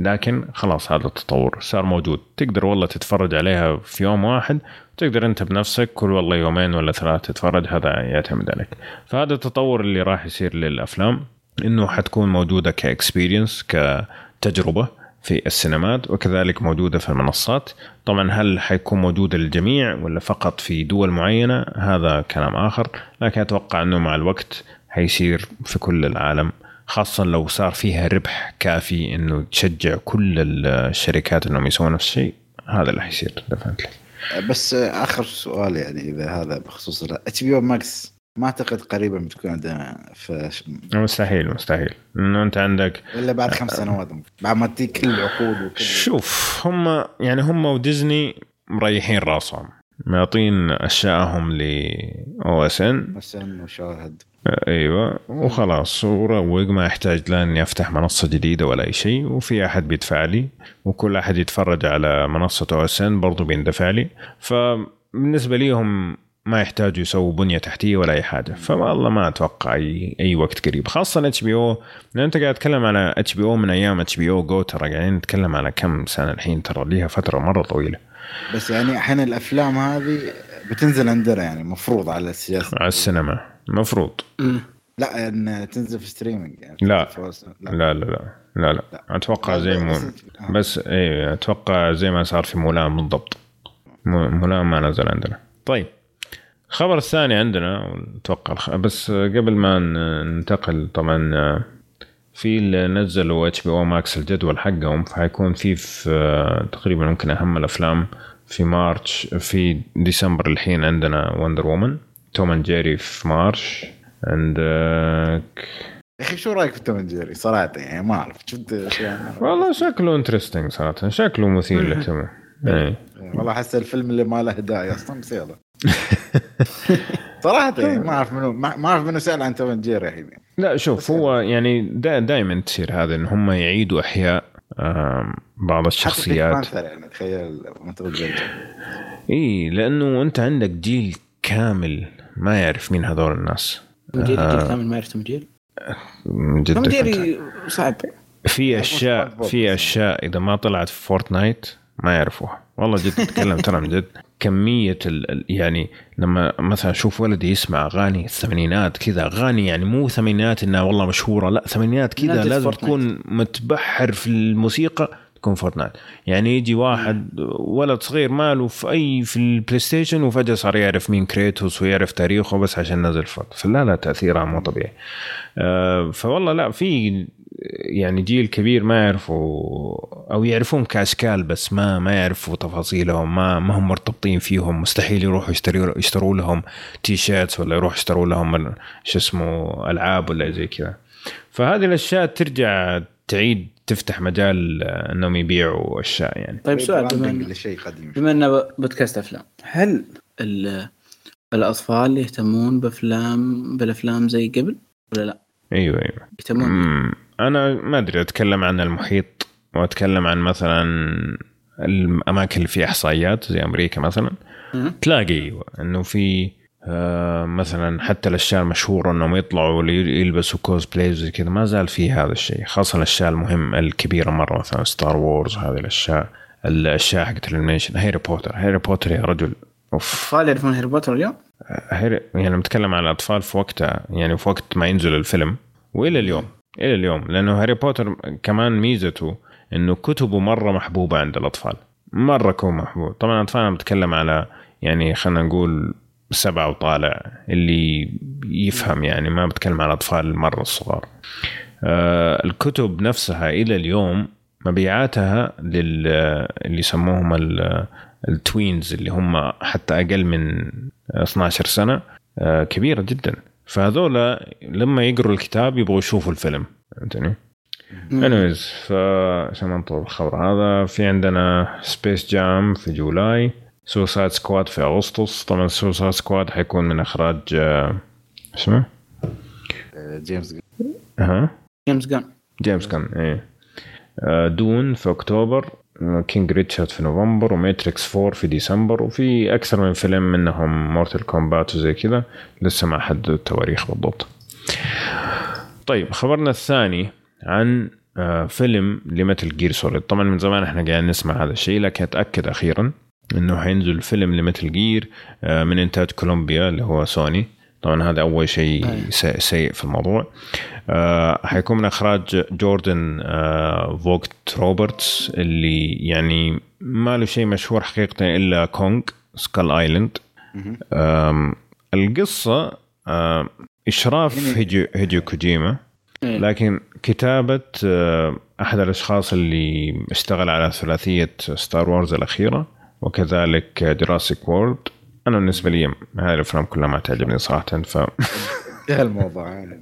لكن خلاص هذا التطور صار موجود. تقدر والله تتفرج عليها في يوم واحد تقدر أنت بنفسك كل والله يومين ولا ثلاث تتفرج هذا يعتمد عليك. فهذا التطور اللي راح يصير للأفلام إنه حتكون موجودة ك experience كتجربة. في السينمات وكذلك موجودة في المنصات. طبعا هل حيكون موجودة للجميع ولا فقط في دول معينة؟ هذا كلام آخر. لكن أتوقع أنه مع الوقت حيصير في كل العالم خاصة لو صار فيها ربح كافي أنه تشجع كل الشركات أنهم يسوون نفس الشيء. هذا اللي حيصير definitely. بس آخر سؤال يعني إذا هذا بخصوص HBO Max ما أعتقد قريبا بتكون عندنا في مستحيل مستحيل. لأنه أنت عندك إلا بعد خمس سنوات بعد ما تجي كل العقود وكل شوف هم يعني هم وديزني مريحين راسهم معطين اشيائهم ل أو إس إن. حسن وشاهد. أيوه وخلاص وروق ما يحتاج لا إني أفتح منصة جديدة ولا أي شيء وفي أحد بيدفع لي وكل أحد يتفرج على منصة OSN برضه بيندفع لي. فبالنسبة لي هم ما يحتاجوا يسووا بنية تحتية ولا أي حاجة. فوالله ما أتوقع أي أي وقت قريب. خاصة HBO. لأن أنت قاعد تتكلم على إتش بي أو من أيام إتش بي أو جو ترى. قاعدين نتكلم على كم سنة الحين. ترى ليها فترة مرة طويلة. بس يعني الحين الأفلام هذه بتنزل عندنا يعني. مفروض على السياسة. على السينما. المفروض مم. لا إن تنزل في streaming يعني. لا. لا. لا لا لا. لا لا. أتوقع زي مو آه. بس إيه أتوقع زي ما صار في مولان بالضبط. مو- مولان ما نزل عندنا. طيب. الخبر الثاني عندنا أتوقع بس قبل ما ننتقل طبعا في اللي نزلوا HBO Max الجدول حقهم فحيكون في في تقريبا ممكن أهم الأفلام في March في ديسمبر الحين عندنا Wonder Woman، Tom and Jerry في March عندك يا أخي شو رأيك في Tom and Jerry صراحة يعني ما أعرف شفت والله شكله interesting صراحة شكله مثير للاهتمام. والله أحس الفيلم اللي ما له داعي أصلا بس يلا. صراحة يعني ما أعرف منو ما ما أعرف منو سأل عن توم جيري الحين. لا شوف هو يعني دا دائما تصير هذا إن هم يعيدوا أحياء بعض الشخصيات. يعني تخيل إي لأنه أنت عندك جيل كامل ما يعرف مين هذول الناس. جيري آه. جيل كامل ما يعرف توم جيري؟ من توم جيري صعب. في اشياء في. أشياء إذا ما طلعت في Fortnite ما يعرفوها. والله جد اتكلم ترى من جد. كمية ال يعني لما مثلا أشوف ولدي يسمع أغاني الثمانينات كذا أغاني يعني مو ثمانينات إنها والله مشهورة لا ثمانينات كذا لازم. تكون متبحر في الموسيقى تكون Fortnite يعني يجي واحد ولد صغير ماله في أي في ال PlayStation وفجأة صار يعرف مين Kratos ويعرف تاريخه بس عشان نزل Fort فلا لا تأثيرها مو طبيعي. آه، فوالله لا في يعني جيل كبير ما يعرفوا أو يعرفون كأشكال بس ما ما يعرفوا تفاصيلهم ما ما هم مرتبطين فيهم مستحيل يروحوا يشتروا يشتروا لهم T-shirts ولا يروحوا يشتروا لهم شو اسمه ألعاب ولا زي كذا. فهذه الأشياء ترجع تعيد تفتح مجال إنهم يبيعوا أشياء يعني. طيب سؤال ري branding إن- لشيء قديم. بما إنه بودكاست أفلام هل ال- الأطفال يهتمون بأفلام بالأفلام زي قبل ولا لا؟ أيوه أيوه. يهتمون. أنا ما أدري أتكلم عن المحيط وأتكلم عن مثلا الأماكن اللي فيها إحصائيات زي أمريكا مثلا. تلاقي إنه في آه مثلا حتى الأشياء المشهورة إنهم يطلعوا يلبسوا cosplays زي كذا ما زال في هذا الشيء. خاصة الأشياء المهمه الكبيرة مرة مثلا Star Wars هذه الأشياء الأشياء حقت ال animation هاري بوتر هاري بوتر يا رجل. أوف. أطفال يعرفون هاري بوتر اليوم؟ هاري يعني نتكلم عن الأطفال في وقتها يعني في وقت ما ينزل الفيلم. وإلى اليوم. إلى اليوم لأنه هاري بوتر كمان ميزته إنه كتبه مرة محبوبة عند الأطفال. مرة كون محبوب. طبعا الأطفال أنا بتكلم على يعني خلينا نقول سبعة وطالع اللي يفهم يعني ما بتكلم على الأطفال مره الصغار. آه الكتب نفسها إلى اليوم مبيعاتها لل اللي يسموهم ال- ال tweens اللي هم حتى أقل من 12 سنة آه، كبيرة جدا. فهذول لما يقروا الكتاب يبغوا يشوفوا الفيلم. فهمتني؟ anyways فعشان ما نطول الخبر هذا في عندنا Space Jam في July، Suicide Squad في أغسطس. طبعا Suicide Squad حيكون من إخراج آه، اسمه؟ آه، جيمس غان. ها جيمس غان جيمس كان إيه. آه، Dune في أكتوبر. آه، King Richard في نوفمبر و Matrix 4 في ديسمبر وفي أكثر من فيلم منهم Mortal Kombat وزي كذا لسه ما حددوا التواريخ بالضبط. طيب خبرنا الثاني عن آه، فيلم ل Metal Gear Solid طبعا من زمان إحنا قاعدين نسمع هذا الشيء لكن أتأكد أخيرا إنه حينزل فيلم ل Metal Gear آه، من إنتاج كولومبيا اللي هو سوني. طبعا هذا أول شيء. سيء في الموضوع. آه، حيكون من إخراج جوردن آه، فوغت روبرتس اللي يعني ما له شيء مشهور حقيقة إلا Kong Skull Island. القصة إشراف يعني- هيديو هيديو كوجيما. إيه. لكن كتابة آه، أحد الأشخاص اللي اشتغل على ثلاثية Star Wars الأخيرة وكذلك Jurassic World أنا بالنسبة لي هذه الأفلام كلها ما تعجبني صراحة ف الموضوع يعني.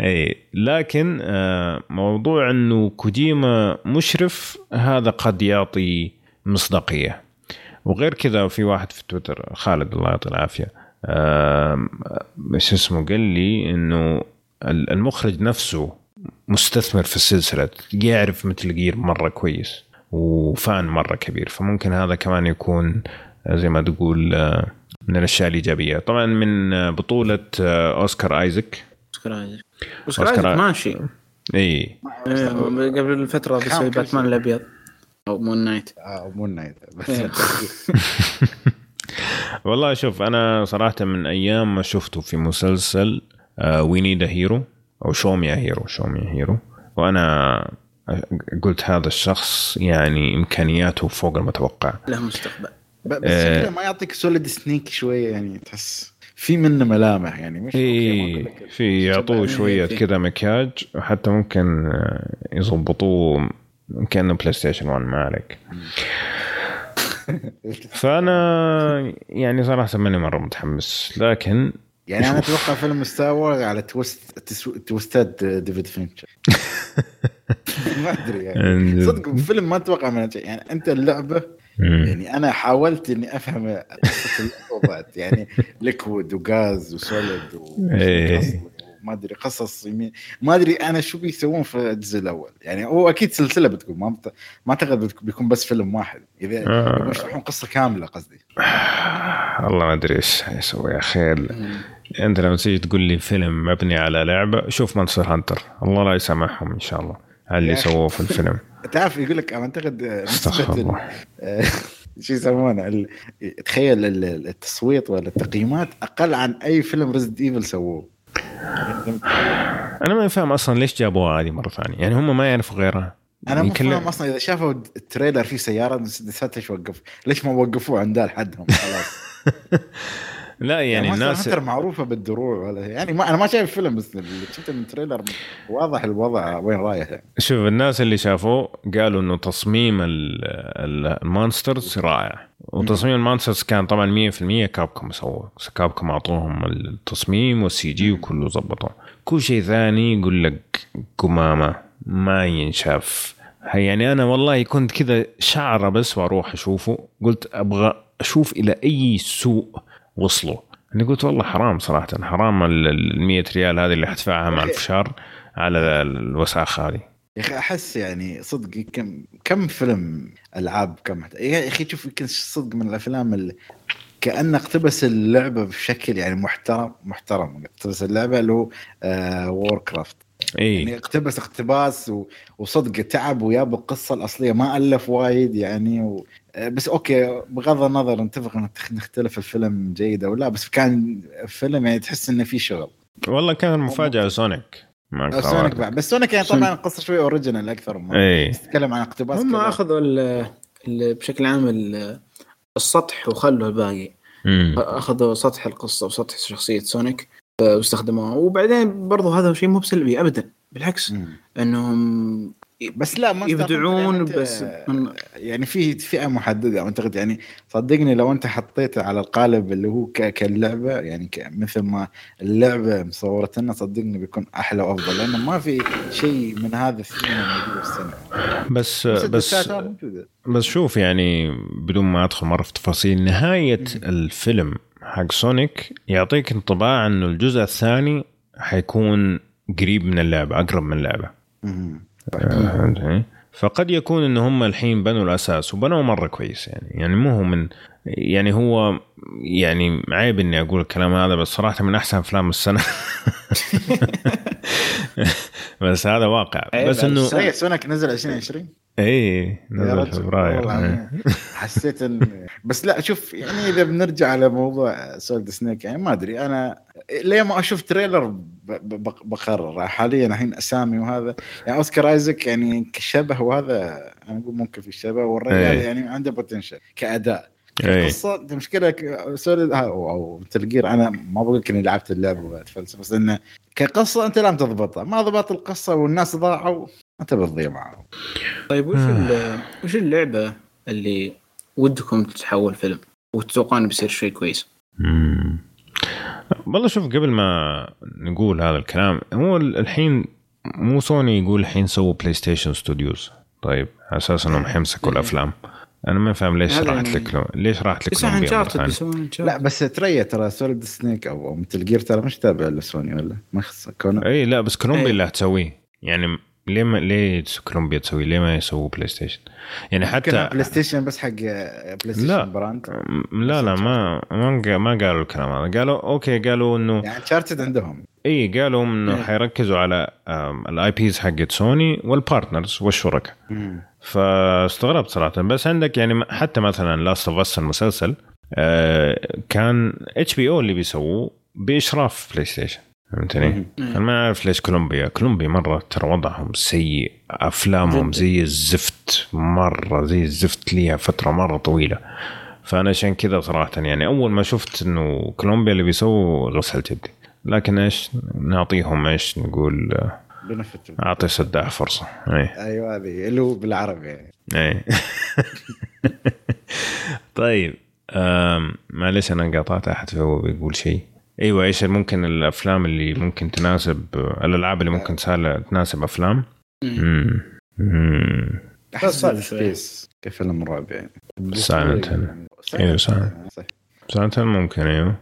إي لكن آه، موضوع إنه كوجيما مشرف هذا قد يعطي مصداقية وغير كذا في واحد في تويتر خالد الله يعطيه العافية إيش اسمه قال لي إنه ال- المخرج نفسه مستثمر في السلسلة يعرف Metal Gear مرة كويس و fan مرة كبير فممكن هذا كمان يكون آه، زي ما تقول آه، من الأشياء الإيجابية. طبعا من بطولة أوسكار آيزك. أوسكار آيزك. أوسكار أوسكار ايزك ماشي. إي. إيه، قبل الفترة بيسوي كم باتمان؟ الأبيض. أو Moon Knight. آه، Moon Knight. بس إيه. والله شوف أنا صراحة من أيام ما شفته في مسلسل We Need Hero أو Show Me Hero، Show Me Hero وأنا قلت هذا الشخص يعني إمكانياته فوق المتوقع. له مستقبل. بس آه. ما يعطيك Solid Snake شوية يعني تحس في منه ملامح يعني مش لك في يعطوه شوية في- كذا مكياج وحتى ممكن يضبطوه كانه PlayStation 1 ما عليك. فأنا يعني صراحة ماني مرة متحمس لكن يعني أنا أتوقع فيلم Star Wars على twist تسو- تويستات ديفيد فينشر ما أدري يعني. صدق فيلم ما أتوقع منه يعني أنت اللعبة مم. يعني أنا حاولت إني أفهم وضعت يعني Liquid و Gas و Solid إيه. وما أدري قصص يمين ما أدري أنا شو بيسوون في الجزء الأول يعني هو أكيد سلسلة بتكون ما بت... ما أعتقد بيكون بس فيلم واحد إذا آه. يشرحون قصة كاملة قصدي والله ما أدري إيش يسوي يا أخي أنت لما تيجي تقول لي فيلم مبني على لعبة شوف Monster Hunter الله لا يسامحهم إن شاء الله على اللي. سووه في الفيلم تعرف يقول لك أعتقد شو يسمونه؟ تخيل ال- ال- التصويت ولا التقييمات أقل عن أي فيلم Resident Evil سووه. أنا ما فاهم أصلا ليش جابوها هذه مرة ثانية. يعني هم ما يعرفوا غيرها. أنا مو يكلم- فاهم أصلا إذا شافوا ال trailer فيه سيارة نسيت وقف ليش ما وقفوه عند لحدهم خلاص. لا يعني ال Monster Hunter معروفة بالدروع ولا يعني ما أنا ما شايف فيلم بس اللي شفت من ال trailer واضح الوضع وين رايح يعني. شوف الناس اللي شافوه قالوا إنه تصميم ال- ال- ال monsters رائع. وتصميم ال monsters كان طبعا 100% Capcom سووه. Capcom أعطوهم التصميم وال CG وكله ظبطوه. كل شيء ثاني يقول لك قمامة ما ينشاف. يعني أنا والله كنت كذا شعرة بس وأروح أشوفه. قلت أبغى أشوف إلى أي سوء. وصلوا. أنا قلت والله حرام صراحة حرام ال 100 ريال هذه اللي حدفعها مع الفشار على الوساخه هذه. يا أخي أحس يعني صدق كم كم فيلم ألعاب كم يا أخي شوف يمكن صدق من الأفلام اللي كأنه اقتبس اللعبة بشكل يعني محترم محترم اقتبس اللعبة اللي هو آه Warcraft يعني اي اقتبس اقتباس و... وصدق تعب وياب القصة الأصلية ما ألف وايد يعني و... آه، بس أوكي بغض النظر نتفق نختلف الفيلم جيد أو لا بس كان فيلم يعني تحس إنه في شغل والله كان مفاجأة Sonic مع Sonic. بعد بس Sonic يعني. طبعا قصة شوي original أكثر ما اي تتكلم عن اقتباس هم. أخذوا ال- ال- بشكل عام ال- السطح وخلوا الباقي مم. أخذوا سطح القصة وسطح شخصية سونيك آه، واستخدموها وبعدين برضو هذا شيء مو بسلبي ابدا بالعكس مم. إنهم بس لا ما يبدعون يعني بس من يعني في فئة محددة أعتقد يعني صدقني لو أنت حطيته على القالب اللي هو ك- كاللعبة يعني ك- مثل ما اللعبة مصوره لنا صدقني بيكون أحلى وأفضل لأنه ما في شيء من هذا السينما موجود في السينما بس بس بس. بس شوف يعني بدون ما أدخل مرة في تفاصيل نهاية الفيلم حق سونيك يعطيك انطباع انه الجزء الثاني حيكون قريب من اللعبة أقرب من اللعبة. فهمتني؟ فقد يكون إن هم الحين بنوا الأساس وبنوا مرة كويس يعني. يعني مو هو من يعني هو يعني عيب إني أقول الكلام هذا بس صراحة من أحسن أفلام السنة. بس هذا واقع. بس انه Sonic نزل 2020 اي نزل فبراير والله إيه. يعني حسيت ان بس لا شوف يعني إذا بنرجع على موضوع Solid Snake يعني ما أدري أنا ليه ما أشوف trailer بقرر حاليا الحين أسامي وهذا يعني أوسكار ايزك يعني كشبه وهذا أنا أقول ممكن في شبه والرجال إيه. يعني عنده potential كأداء إيه. القصة انت مشكله Solid أو Gear أنا ما بقول لك إني لعبت اللعبة واتفلسف بس إنه كقصة أنت لم تضبطها ما ضبط القصة والناس ضاعوا انت بتضيع معهم طيب وش ال- وش اللعبة اللي ودكم تتحول فيلم وتتوقعون بيصير شيء كويس؟ مم. والله شوف قبل ما نقول هذا الكلام هو الحين مو سوني يقول الحين سووا بلاي ستيشن studios طيب على أساس إنهم حيمسكوا إيه. الأفلام أنا ما فاهم ليش هذا راحت يعني- لك لو... ليش راحت لك لا. بس تريا ترى سوليد سنيك أو أو ميتل جير ترى مش تابع لسوني ولا ما يخص كونه اي لا بس كولومبيا إيه. اللي حتسويه يعني ليه ما ليه كولومبيا تسوي ليه ما يسووا بلاي ستيشن يعني حتى بلاي ستيشن بس حق بلاي ستيشن لا. brand. لا لا ما ما ما قالوا الكلام هذا. قالوا okay قالوا انه يعني انشارتد عندهم. إي قالوا إنه إيه. حيركزوا على ال IPs حقت سوني وال partners والشركاء. فاستغربت صراحة. بس عندك يعني حتى مثلا لاست اوف اس المسلسل آه، كان اتش بي أو اللي بيسووه بإشراف بلاي ستيشن فهمتني؟ مم. أنا ما أعرف ليش كولومبيا، كولومبيا مرة ترى وضعهم سيء، أفلامهم. زي الزفت. مرة زي الزفت ليها فترة مرة طويلة. فأنا عشان كذا صراحة يعني أول ما شفت إنه كولومبيا اللي بيسووا غسلت يدي. لكن إيش؟ نعطيهم إيش؟ نقول benefit أعطي سداح فرصة. اي أيوه هذه اللي هو بالعربي. يعني اي طيب معلش أنا قاطعت أحد فهو بيقول شيء. أيوه إيش ممكن الأفلام اللي ممكن تناسب الألعاب اللي ممكن تسال- تناسب أفلام مم. مم. مم. أحس. Space كفيلم رعب يعني أيوة، Hill، Silent. صح ساعتها ممكن أيوه.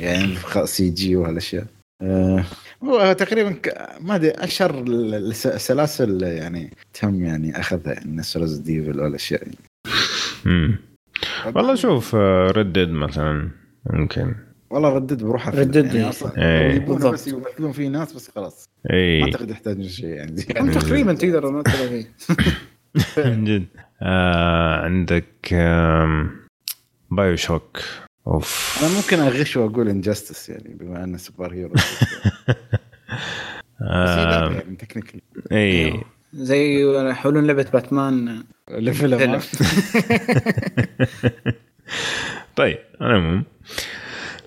يعني سي جي وهالأشياء آه، هو تقريبا ك- ما أدري اشهر ال- الس- السلاسل يعني تم يعني أخذها يعني ريز ديفل والأشياء يعني. والله شوف ردد مثلا ممكن. والله ردد بروحها فيلم. ردد يعني أصلا إيه. يبون بس. يمثلون فيه ناس بس خلاص. ما اي أعتقد يحتاجون شيء يعني هم تقريبا تقدر ما فيه. من جد. آه عندك آم، بايو شوك أوف. أنا ممكن أغش وأقول Injustice يعني بما أنه superhero يعني technically اي زي يحولون لعبة باتمان الفيلم فيلم. طيب العموم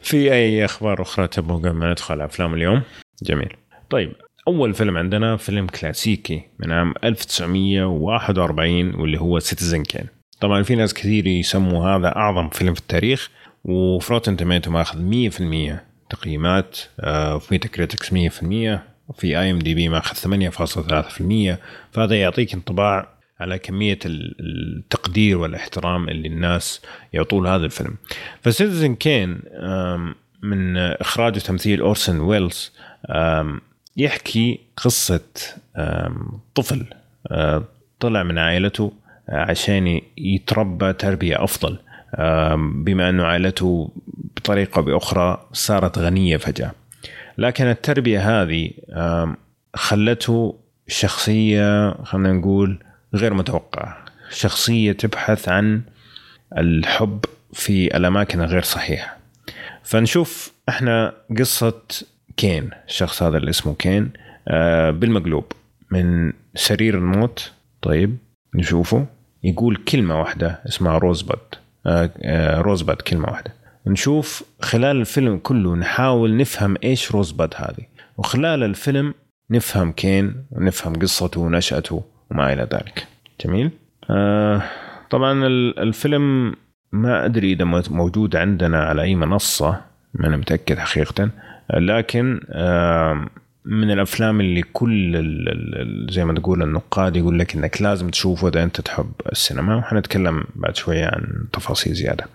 في أي أخبار أخرى تبغوا قبل ما ندخل أفلام اليوم؟ جميل. طيب أول فيلم عندنا فيلم كلاسيكي من عام 1941 واللي هو Citizen Kane طبعا في ناس كثير يسموا هذا أعظم فيلم في التاريخ وفي Rotten Tomatoes ماخذ 100% تقييمات آه، في critics 100% وفي IMDb ماخذ 8.3% فهذا يعطيك انطباع على كمية ال- التقدير والاحترام اللي الناس يعطوه هذا الفيلم. ف Citizen Kane من إخراج وتمثيل أورسن ويلز يحكي قصة طفل آه، طلع من عائلته آه، عشان يتربى تربية أفضل. بما أنه عائلته بطريقة بأخرى صارت غنية فجأة. لكن التربية هذه خلته شخصية خلينا نقول غير متوقعه شخصية تبحث عن الحب في الأماكن الغير صحيحة. فنشوف إحنا قصة كين. الشخص هذا اللي اسمه كين آه، بالمقلوب. من سرير الموت. طيب نشوفه. يقول كلمة واحدة اسمها روزبد آه، آه، روزبد كلمة واحدة. نشوف خلال الفيلم كله نحاول نفهم إيش روزبد هذه. وخلال الفيلم نفهم كين ونفهم قصته ونشأته. وما إلى ذلك. جميل. آه طبعا ال- الفيلم ما أدري إذا مو- موجود عندنا على أي منصة ما أنا متأكد حقيقة. لكن آه من الأفلام اللي كل زي ما تقول النقاد يقول لك إنك لازم تشوفه إذا أنت تحب السينما. وحنتكلم بعد شوية عن تفاصيل زيادة.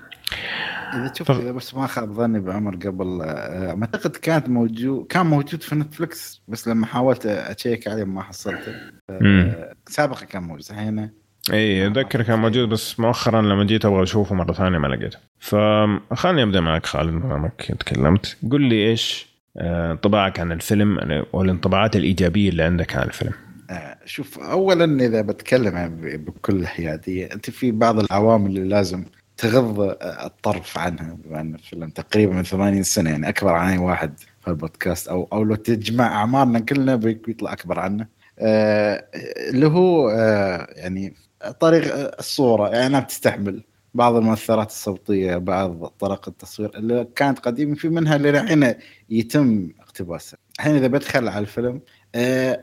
إذا شفت إذا بس ما خاب ظني بعمر قبل آه، أعتقد كانت موجود كان موجود في نتفلكس بس لما حاولت ات check عليه ما حصلته. آه، سابقا كان موجود هنا اي أتذكر كان موجود بس مؤخرا لما جيت أبغى أشوفه مرة ثانية ما لقيته. فخلني أبدأ معك خالد انك تكلمت. قل لي إيش آه، انطباعك عن الفيلم والانطباعات الإيجابية اللي عندك عن الفيلم. آه، شوف اولا إذا بتكلم يعني بكل حيادية أنت في بعض العوامل اللي لازم تغض الطرف عنها بما ان الفيلم تقريبا من 80 سنة يعني أكبر عن أي واحد في البودكاست. أو أو لو تجمع أعمارنا كلنا بيطلع أكبر عنه آه، اللي هو آه، يعني طريق آه، الصورة. يعني انها بتستحمل بعض المؤثرات الصوتية بعض طرق التصوير اللي كانت قديمة في منها اللي الحين يتم اقتباسها. الحين إذا بدخل على الفيلم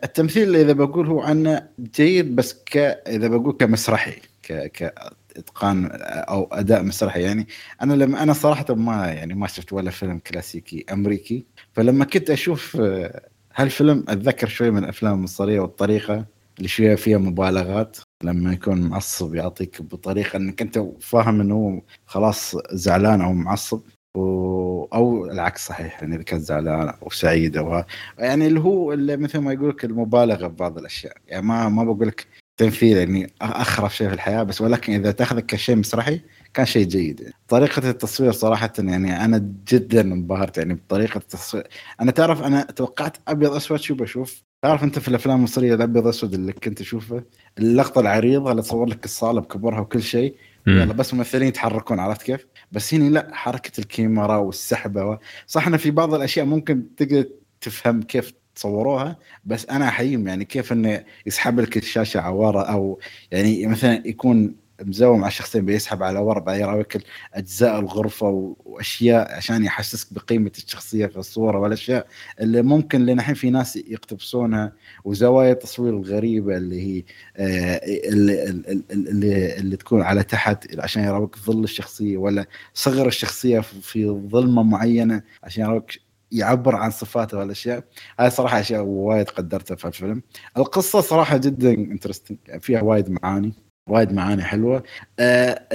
التمثيل إذا بقول هو عنه جيد بس ك إذا بقول كمسرحي ك كاتقان أو أداء مسرحي. يعني أنا لما أنا صراحة ما يعني ما شفت ولا فيلم كلاسيكي أمريكي. فلما كنت أشوف آه، هالفيلم أتذكر شوي من الافلام المصريه والطريقة اللي شوية فيها مبالغات. لما يكون معصب يعطيك بطريقة إنك أنت فاهم إنه هو خلاص زعلان أو معصب. و... أو العكس صحيح يعني إذا كان زعلان أو سعيد أو يعني اللي هو اللي مثل ما يقول لك المبالغة ببعض الأشياء. يعني ما ما بقول لك تمثيل يعني أخرف شيء في الحياة بس ولكن إذا تاخذك كشيء مسرحي كان شيء جيد. يعني. طريقة التصوير صراحة يعني أنا جدا انبهرت يعني بطريقة التصوير. أنا تعرف أنا توقعت أبيض أسود شو بشوف؟ تعرف أنت في الأفلام المصرية الأبيض أسود اللي كنت اشوفه اللقطة العريضة اللي تصور لك الصالة بكبرها وكل شيء. يلا بس ممثلين يتحركون عرفت كيف؟ بس هنا لا حركة الكاميرا والسحبة و... صح انه في بعض الأشياء ممكن تقدر تفهم كيف تصوروها بس أنا احييهم يعني كيف انه يسحب لك الشاشة عواره أو يعني مثلا يكون مزوم على الشخصين بيسحب على ورا بعدين يراويك أجزاء الغرفة وأشياء عشان يحسسك بقيمة الشخصية في الصورة والأشياء اللي ممكن لنا الحين في ناس يقتبسونها وزوايا التصوير الغريبة اللي هي آه، اللي, اللي, اللي تكون على تحت عشان يراويك ظل الشخصية ولا صغر الشخصية في ظلمة معينة عشان يراويك يعبر عن صفاته والاشياء هاي صراحة أشياء وايد قدرتها في الفيلم. القصة صراحة جدا interesting يعني فيها وايد معاني وايد معاني حلوة. أه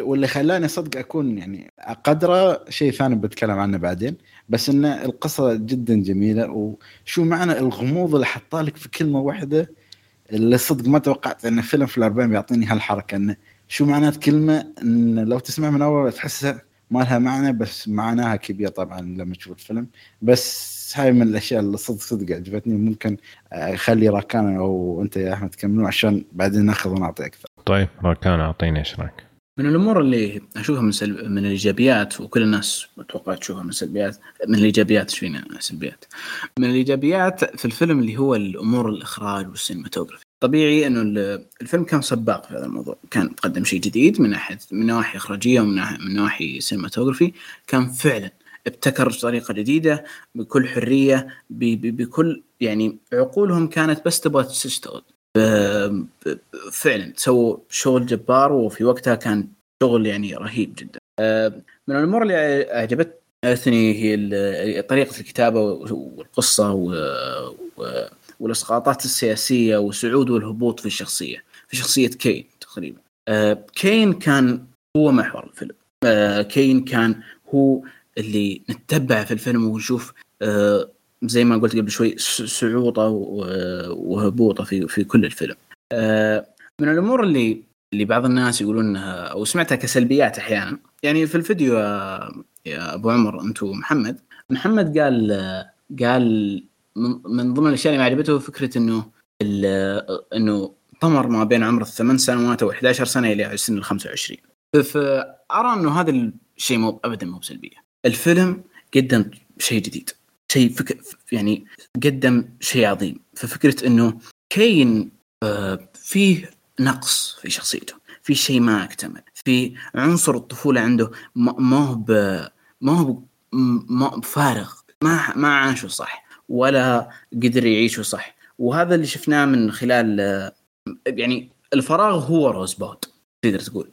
واللي خلاني صدق أكون يعني أقدره شيء ثاني بتكلم عنه بعدين بس إن القصة جدا جميلة. وشو معنى الغموض اللي حطها لك في كلمة واحدة اللي صدق ما توقعت إن فيلم في الأربعين بيعطيني هالحركة إنه شو معنات كلمه إن لو تسمع من أول تحسها ما لها معنى بس معناها كبير طبعا لما تشوف الفيلم بس هاي من الأشياء اللي صدق صدق عجبتني ممكن أخلي راكان أو أنت يا أحمد تكملوا عشان بعدين نأخذ ونعطي أكثر. طيب راكان أعطيني إيش رايك؟ من الأمور اللي أشوفها من سلب... من الإيجابيات وكل الناس أتوقع تشوفها من سلبيات من الإيجابيات إيش فينا سلبيات من الإيجابيات في الفيلم اللي هو الأمور الإخراج وال cinematography طبيعي أنه الفيلم كان سباق في هذا الموضوع. كان قدم شيء جديد من ناحيه من نواحي إخراجية ومن ناحيه من نواحي cinematography كان فعلا ابتكر طريقة جديدة بكل حرية بكل يعني عقولهم كانت بس تبغى تشتغل فعلا سووا شغل جبار وفي وقتها كان شغل يعني رهيب جدا. من الأمور اللي أعجبتني هي طريقة الكتابة والقصة والاسقاطات السياسية والصعود والهبوط في الشخصية في شخصية كين تقريبا. كين كان هو محور الفيلم. كين كان هو اللي نتبع في الفيلم ونشوف آه زي ما قلت قبل شوي صعوطة وهبوطة في في كل الفيلم. آه من الأمور اللي اللي بعض الناس يقولون إنها أو سمعتها كسلبيات أحيانا. يعني في الفيديو يا أبو عمر انت ومحمد محمد قال قال من ضمن الأشياء اللي ما عجبته فكرة إنه إنه طمر ما بين عمر الثمان سنوات أو 11 سنة إلى سن ال 25 فارى إنه هذا الشيء مو ابدا مو بسلبية. الفيلم قدم شيء جديد. شيء فك... يعني قدم شيء عظيم. ففكرة إنه كين آه فيه نقص في شخصيته. في شيء ما اكتمل. في عنصر الطفولة عنده ما هو. ما هو فارغ. ما ما عاشه صح. ولا قدر يعيشه صح. وهذا اللي شفناه من خلال يعني الفراغ هو روزبود تقدر تقول.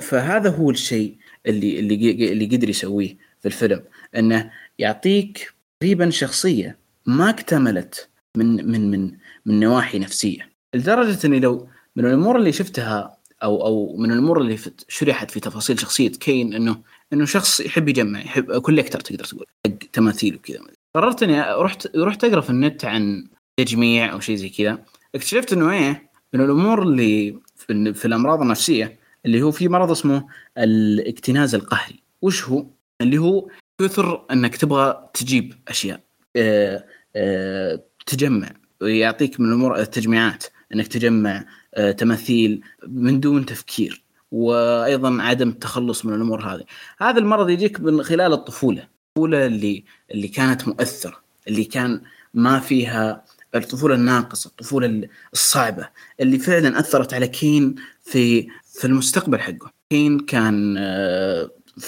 فهذا هو الشيء اللي اللي اللي قدر يسويه في الفيلم. إنه يعطيك تقريبا شخصية ما اكتملت من من من من نواحي نفسية. لدرجة إني لو من الأمور اللي شفتها أو أو من الأمور اللي شرحت في تفاصيل شخصية كين إنه إنه شخص يحب يجمع يحب كوليكتر تقدر تقول حق تماثيل وكذا. قررت إني رحت رحت أقرأ في النت عن تجميع أو شيء زي كذا. اكتشفت إنه إيه من الأمور اللي في, في الأمراض النفسية اللي هو في مرض اسمه الاكتناز القهري. وش هو؟ اللي هو كثر إنك تبغى تجيب أشياء أه أه تجمع. ويعطيك من الأمور التجميعات. إنك تجمع أه تماثيل من دون تفكير. وأيضا عدم التخلص من الأمور هذه. هذا المرض يجيك من خلال الطفولة. الطفولة اللي اللي كانت مؤثرة اللي كان ما فيها الطفولة الناقصة الطفولة الصعبة اللي فعلا أثرت على كين في في المستقبل حقه. كين كان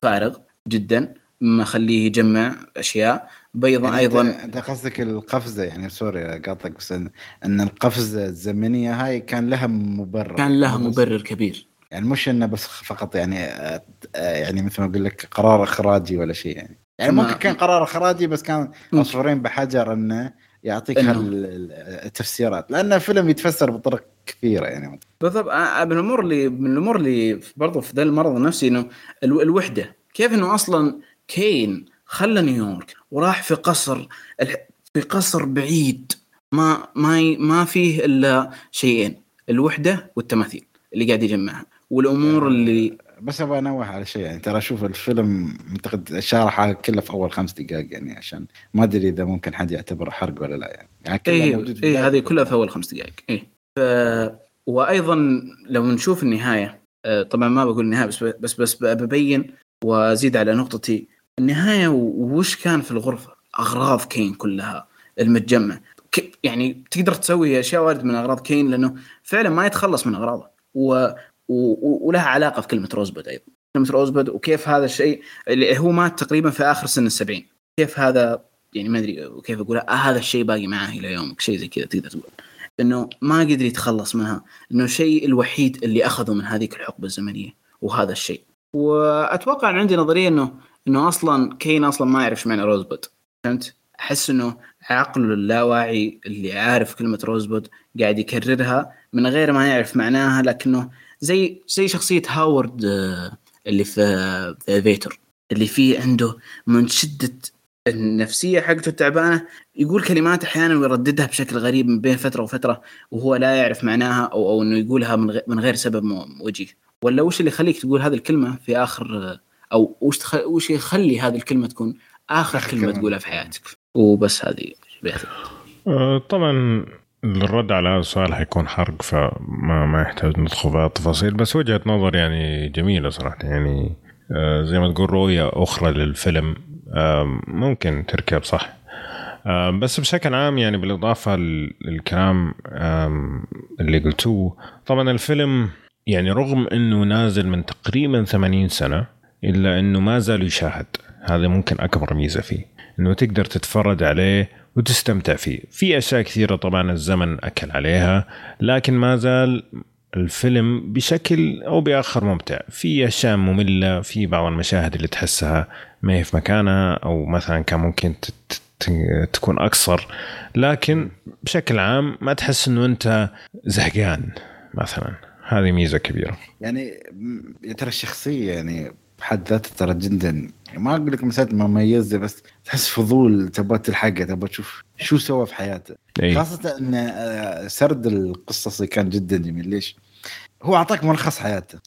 فارغ جدا مخليه يجمع أشياء. بيضا يعني أيضا انت قصدك القفزة يعني سوري قاطعك بس ان, القفزة الزمنية هاي كان لها مبرر. كان لها مبرر كبير. يعني مش إنه بس فقط يعني آه، يعني مثل ما أقول لك قرار إخراجي ولا شيء يعني. يعني ممكن كان قرار اخراجي بس كان عصفورين بحجر إنه يعطيك التفسيرات. لأن الفيلم يتفسر بطرق كثيرة يعني. بالضبط. من الأمور اللي من الأمور اللي برضو في ذا المرض النفسي إنه الوحدة. كيف إنه أصلا كين خلى نيويورك وراح في قصر في قصر بعيد ما ما ما فيه إلا شيئين الوحدة والتماثيل اللي قاعد يجمعها. والأمور آه، اللي بس أبغى أنوه على شيء يعني ترى أشوف الفيلم أعتقد شارحه كله في أول خمس دقائق يعني عشان ما أدري إذا ممكن حد يعتبره حرق ولا لا يعني, يعني إيه إيه هذه كلها في أول خمس دقائق إيه. ف... وأيضا لو نشوف النهاية آه، طبعا ما بقول النهاية بس بس بس ببين وأزيد على نقطتي. النهاية وش كان في الغرفة؟ أغراض كين كلها المتجمع. يعني تقدر تسوي أشياء وايد من أغراض كين لأنه فعلا ما يتخلص من أغراضه. و ولها علاقة في كلمة روزبود أيضا. كلمة روزبود وكيف هذا الشيء اللي هو مات تقريبا في آخر سن السبعين. كيف هذا يعني ما أدري كيف أقول آه هذا الشيء باقي معاه إلى يومك شيء زي كذا تقدر تقول. إنه ما قدر يتخلص منها. إنه الشيء الوحيد اللي أخذه من هذيك الحقبة الزمنية وهذا الشيء. وأتوقع إن عندي نظرية إنه إنه أصلا كين أصلا ما يعرف معنى روزبود فهمت؟ أحس إنه عقله اللاواعي اللي عارف كلمة روزبود قاعد يكررها من غير ما يعرف معناها لكنه زي زي شخصية هاورد آه، اللي في فيتر اللي فيه عنده من شدة النفسية حقته التعبانة يقول كلمات أحيانا ويرددها بشكل غريب من بين فترة وفترة وهو لا يعرف معناها أو أو إنه يقولها من من غير سبب وجيه ولا وش اللي يخليك تقول هذه الكلمة في آخر أو وش تخ... وش يخلي هذه الكلمة تكون آخر كلمة, كلمة. تقولها في حياتك؟ وبس هذه طبعا الرد على هذا السؤال حيكون حرق فما ما يحتاج ندخل في التفاصيل. بس وجهة نظر يعني جميلة صراحة. يعني أه زي ما تقول رؤية أخرى للفيلم. ممكن تركب صح. بس بشكل عام يعني بالإضافة للكلام اللي قلتوه. طبعا الفيلم يعني رغم إنه نازل من تقريبا 80 سنة إلا إنه ما زال يشاهد. هذا ممكن أكبر ميزة فيه. إنه تقدر تتفرج عليه وتستمتع فيه. في أشياء كثيرة طبعا الزمن أكل عليها لكن ما زال الفيلم بشكل أو بآخر ممتع. في أشياء مملة في بعض المشاهد اللي تحسها ما هي في مكانها أو مثلا كان ممكن تكون أقصر. لكن بشكل عام ما تحس إنه أنت زهقان مثلا. هذه ميزة كبيرة. يعني ترى الشخصية يعني بحد ذاته ترى جدا. ما أقول لك مساله مميزة بس تحس فضول تبغى تلحقه تبغى تشوف شو سوى في حياته. أي. خاصة إن آه، سرد القصصي كان جدا جميل. ليش؟ هو أعطاك ملخص حياته.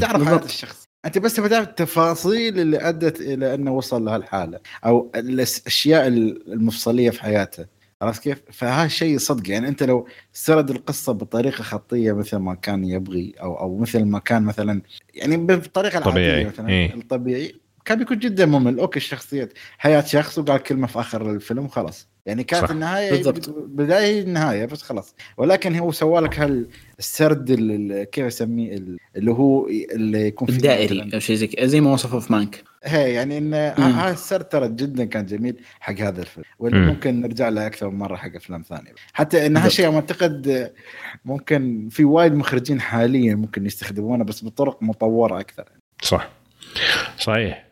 تعرف حياة الشخص. أنت بس تبغى تعرف التفاصيل اللي أدت إلى أنه وصل لهالحالة أو الاشياء المفصلية في حياته. عرفت كيف؟ فهذا الشيء صدق. يعني أنت لو سرد القصة بطريقة خطية مثل ما كان يبغي أو أو مثل ما كان مثلا يعني بالطريقة العادية مثلا إيه؟ الطبيعي. كان بيكون جدا ممل. أوكي الشخصيات حياة شخص وقال كلمة في آخر الفيلم وخلاص يعني كانت صح. النهاية بالضبط. بداية النهاية بس خلاص. ولكن هو سوى لك هالسرد كيف اسميه اللي هو اللي يكون في الدائري أو شيء زي زي ما وصفه في مانك. هي يعني إن هذا السرد ترى جدا كان جميل حق هذا الفيلم. واللي مم. ممكن نرجع له أكثر من مرة حق أفلام ثانية. حتى إن هالشيء معتقد ممكن في وايد مخرجين حاليا ممكن يستخدمونه بس بطرق مطورة أكثر. صح. صحيح.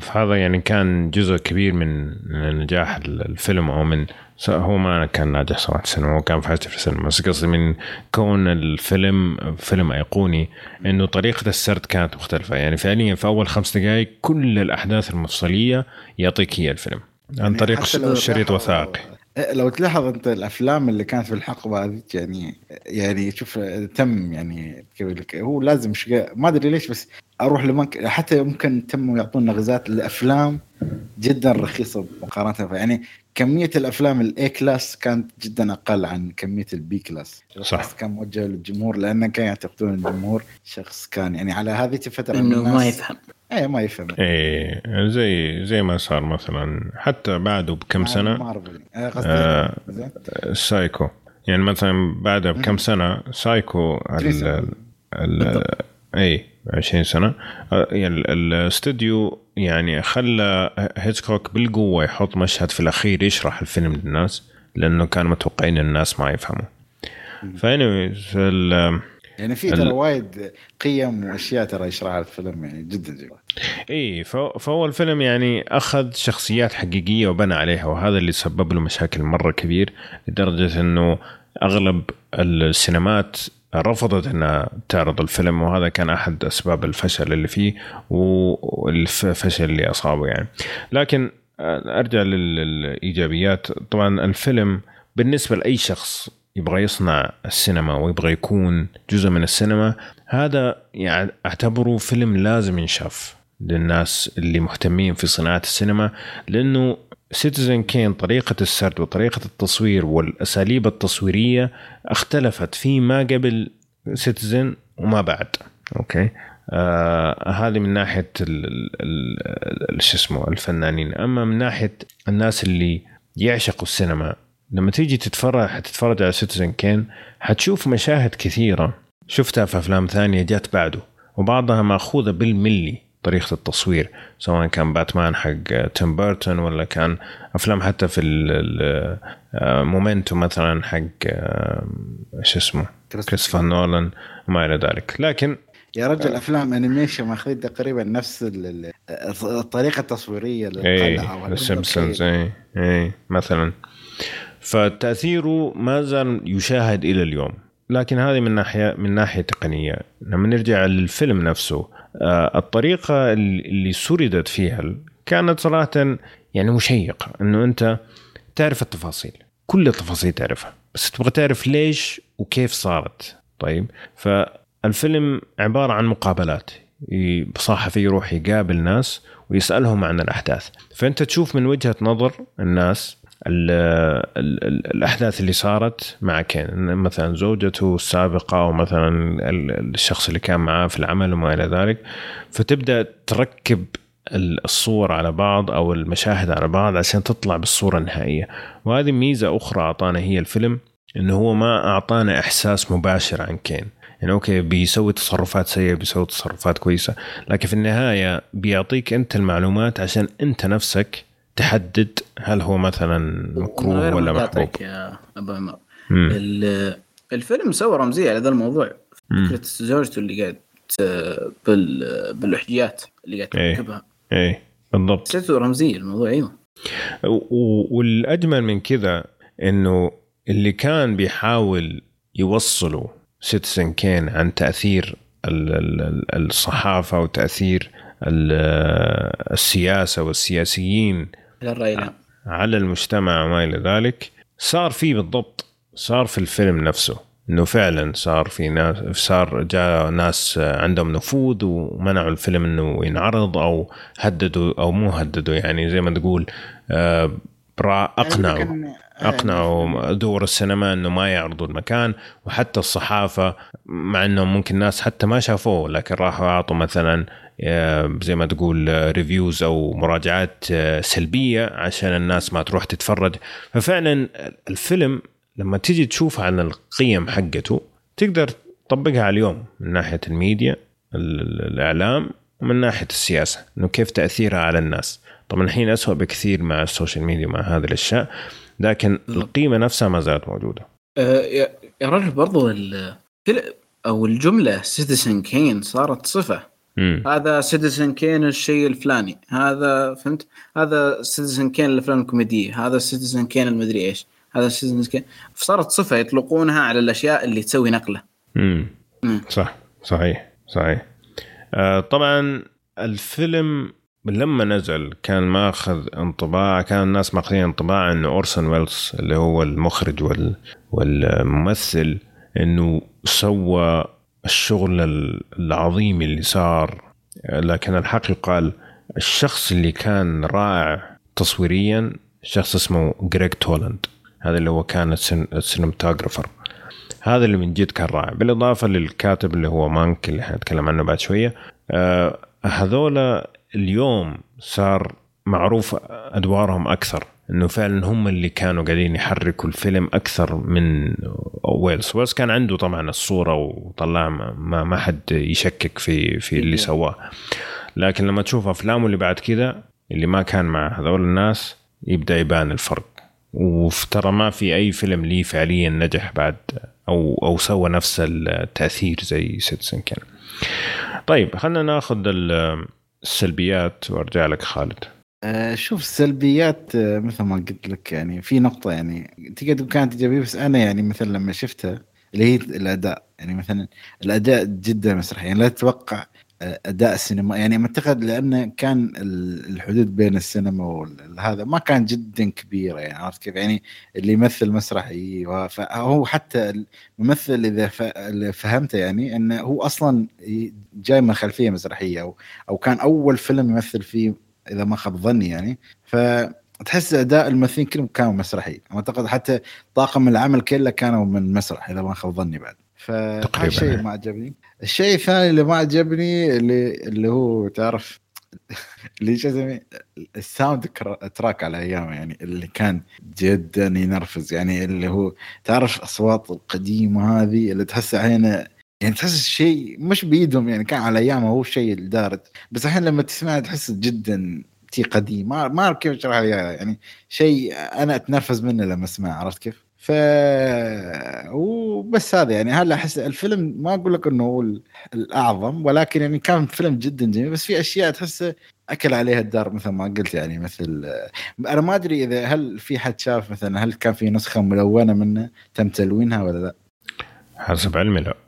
فهذا يعني كان جزء كبير من نجاح الفيلم أو من هو ما كان ناجح صراحة السينما هو كان فاشل في السينما. بس قصدي من كون الفيلم فيلم أيقوني إنه طريقة السرد كانت مختلفة. يعني فعليا في أول خمس دقائق كل الأحداث المفصلية يعطيك هي الفيلم. عن يعني طريق شريط وثائقي. لو تلاحظ أنت الأفلام اللي كانت في الحقبة هذه يعني يعني شوف تم يعني هو لازم شقا ما أدري ليش بس أروح لمك حتى ممكن تم يعطونا غازات لأفلام جدا رخيصة مقارنة. يعني كمية الأفلام الاي كلاس كانت جدا أقل عن كمية البي كلاس صح. كان موجه للجمهور لأن كان يعتقدون الجمهور شخص كان يعني على هذه الفترة إنه ما يفهم. إيه ما يفهم. إيه زي زي ما صار مثلا حتى بعده بكم سنة مارفل آه, آه سايكو يعني مثلا بعدها بكم سنة سايكو ال ال اي 20 سنة. آه، يعني الاستوديو يعني خلى هيتشكوك بالقوة يحط مشهد في الأخير يشرح الفيلم للناس لأنه كانوا متوقعين الناس ما يفهموا. ف anyways يعني في ترى وايد قيم وأشياء ترى يشرحها الفيلم يعني جدا جميل إي فهو الفيلم يعني أخذ شخصيات حقيقية وبنى عليها وهذا اللي سبب له مشاكل مرة كبير لدرجة إنه أغلب السينمات رفضت إنها تعرض الفيلم وهذا كان أحد أسباب الفشل اللي فيه والفشل اللي أصابه يعني. لكن أرجع للإيجابيات. طبعا الفيلم بالنسبة لأي شخص يبغى يصنع السينما ويبغى يكون جزء من السينما هذا يعني أعتبره فيلم لازم ينشاف للناس اللي مهتمين في صناعة السينما لأنه Citizen Kane طريقة السرد وطريقة التصوير والأساليب التصويرية اختلفت فيما قبل Citizen وما بعد. Okay. آه هذه من ناحية شو اسمه الفنانين. أما من ناحية الناس اللي يعشقوا السينما لما تيجي تتفرج حتتفرج على Citizen Kane حتشوف مشاهد كثيرة. شفتها في أفلام ثانية جت بعده وبعضها مأخوذة بالملي. طريقة التصوير سواء كان باتمان حق تيم بيرتون ولا كان أفلام حتى في مومنتو مثلا حق آه، شو اسمه؟ كريستوفر نولان وما إلى ذلك. لكن يا رجل أفلام animation ماخذين تقريبا نفس ال- ال- الطريقة التصويرية اي للقلعه السيمبسونز اي اي مثلا. فتأثيره ما زال يشاهد إلى اليوم لكن هذه من ناحية من ناحية تقنية. لما نرجع للفيلم نفسه آه، الطريقة اللي سردت فيها كانت صراحة يعني مشيقة إنه أنت تعرف التفاصيل كل التفاصيل تعرفها بس تبغى تعرف ليش وكيف صارت. طيب فالفيلم عبارة عن مقابلات صحفي يروح يقابل ناس ويسألهم عن الأحداث فأنت تشوف من وجهة نظر الناس ال ال ال الأحداث اللي صارت مع كين. مثلا زوجته السابقة أو مثلا ال- الشخص اللي كان معاه في العمل وما إلى ذلك. فتبدأ تركب ال- الصور على بعض أو المشاهد على بعض عشان تطلع بالصورة النهائية. وهذه ميزة أخرى أعطانا هي الفيلم إنه هو ما أعطانا إحساس مباشر عن كين. يعني okay بيسوي تصرفات سيئة بيسوي تصرفات كويسة لكن في النهاية بيعطيك أنت المعلومات عشان أنت نفسك تحدد هل هو مثلا مكروه ولا محبوب؟ يا أبو عمر. الفيلم سوى رمزيه على ذا الموضوع. فكرة زوجته اللي قاعد بال بالاحجيات اللي قاعد إيه. تركبها. إيه. بالضبط. حسيته رمزيه الموضوع أيوه. والأجمل من كذا إنه اللي كان بيحاول يوصله سيتيزن كين عن تأثير ال- ال- ال- الصحافة وتأثير ال- السياسة والسياسيين العام على المجتمع وما إلى ذلك. صار فيه بالضبط صار في الفيلم نفسه إنه فعلا صار في ناس صار جاء ناس عندهم نفوذ ومنعوا الفيلم إنه ينعرض أو هددوا أو مو هددوا يعني زي ما تقول آه، برا- أقنعوا يعني أقنعوا دور السينما إنه ما يعرضوا المكان وحتى الصحافة مع انه ممكن ناس حتى ما شافوه لكن راحوا أعطوا مثلا آه، زي ما تقول آه، reviews أو مراجعات آه، سلبية عشان الناس ما تروح تتفرج. ففعلا الفيلم لما تيجي تشوف عن القيم حقته تقدر تطبقها على اليوم من ناحية الميديا ال- ال- الإعلام ومن ناحية السياسة إنه كيف تأثيرها على الناس. طبعا الحين اسوء بكثير مع ال social media مع هذه الأشياء لكن القيمة نفسها ما زالت موجودة. آه، يا رجل برضو أو الجملة Citizen Kane صارت صفة. هذا Citizen Kane الشيء الفلاني. هذا فهمت؟ هذا Citizen Kane الأفلام الكوميدية. هذا Citizen Kane المدري إيش. هذا Citizen Kane صارت صفة يطلقونها على الأشياء اللي تسوي نقلة. امم مم. صح. صحيح. صحيح. آه طبعا الفيلم لما نزل كان ماخذ انطباع كان الناس ماخذين انطباع انه أورسون ويلز اللي هو المخرج وال والممثل إنه سوى الشغل العظيم اللي صار لكن الحق يقال الشخص اللي كان رائع تصويريا شخص اسمه جريج تولند. هذا اللي هو كان ال cine- ال cinematographer هذا اللي من جد كان رائع. بالإضافة للكاتب اللي هو مانك اللي حنتكلم عنه بعد شوية آه هذولا اليوم صار معروف أدوارهم أكثر. إنه فعلا هم اللي كانوا قاعدين يحركوا الفيلم أكثر من ويلز. ويلز كان عنده طبعا الصورة وطلع ما, ما حد يشكك في في اللي سواه. لكن لما تشوف أفلامه اللي بعد كذا اللي ما كان مع هذول الناس يبدأ يبان الفرق. وترى ما في أي فيلم ليه فعليا نجح بعد أو أو سوى نفس التأثير زي سيتسن كان. طيب خلينا ناخذ ال- السلبيات وأرجع لك خالد. شوف السلبيات آه، مثل ما قلت لك يعني في نقطة يعني تقدر كانت إيجابية بس أنا يعني مثلا لما شفتها اللي هي الأداء يعني مثلا الأداء جدا مسرحي يعني لا تتوقع آه، أداء السينما يعني أعتقد لأن كان ال- الحدود بين السينما وهذا ما كان جدا كبيرة يعني عرفت كيف؟ يعني اللي يمثل مسرحي و- فهو حتى الممثل إذا فهمته يعني أنه هو أصلا جاي من خلفية مسرحية أو كان أول فيلم يمثل فيه إذا ما خاب ظني يعني. فتحس أداء الممثلين كلهم كانوا مسرحي أعتقد حتى طاقم العمل كله كانوا من مسرح إذا ما خاب ظني بعد. فهذا تقريباً. الشيء ما عجبني. الشيء الثاني اللي ما عجبني اللي اللي هو تعرف اللي شو ال soundtrack على أيامه يعني اللي كان جدا ينرفز يعني اللي هو تعرف الاصوات القديمة هذه اللي تحس أحيانا يعني تحس شيء مش بإيدهم يعني كان على أيامه هو الشيء الدارج بس الحين لما تسمعها تحس جدا شيء قديم ما ما أعرف كيف أشرح يعني شيء أنا أتنرفز منه لما أسمعه عرفت كيف؟ ف وبس هذا يعني هلا أحس الفيلم ما أقول لك إنه هو الأعظم ولكن يعني كان فيلم جدا جميل بس في أشياء تحسه أكل عليها الدار مثل ما قلت يعني مثل أنا ما أدري إذا هل في حد شاف مثلا هل كان في نسخة ملونة منه تم تلوينها ولا لا؟ حسب علمي لا.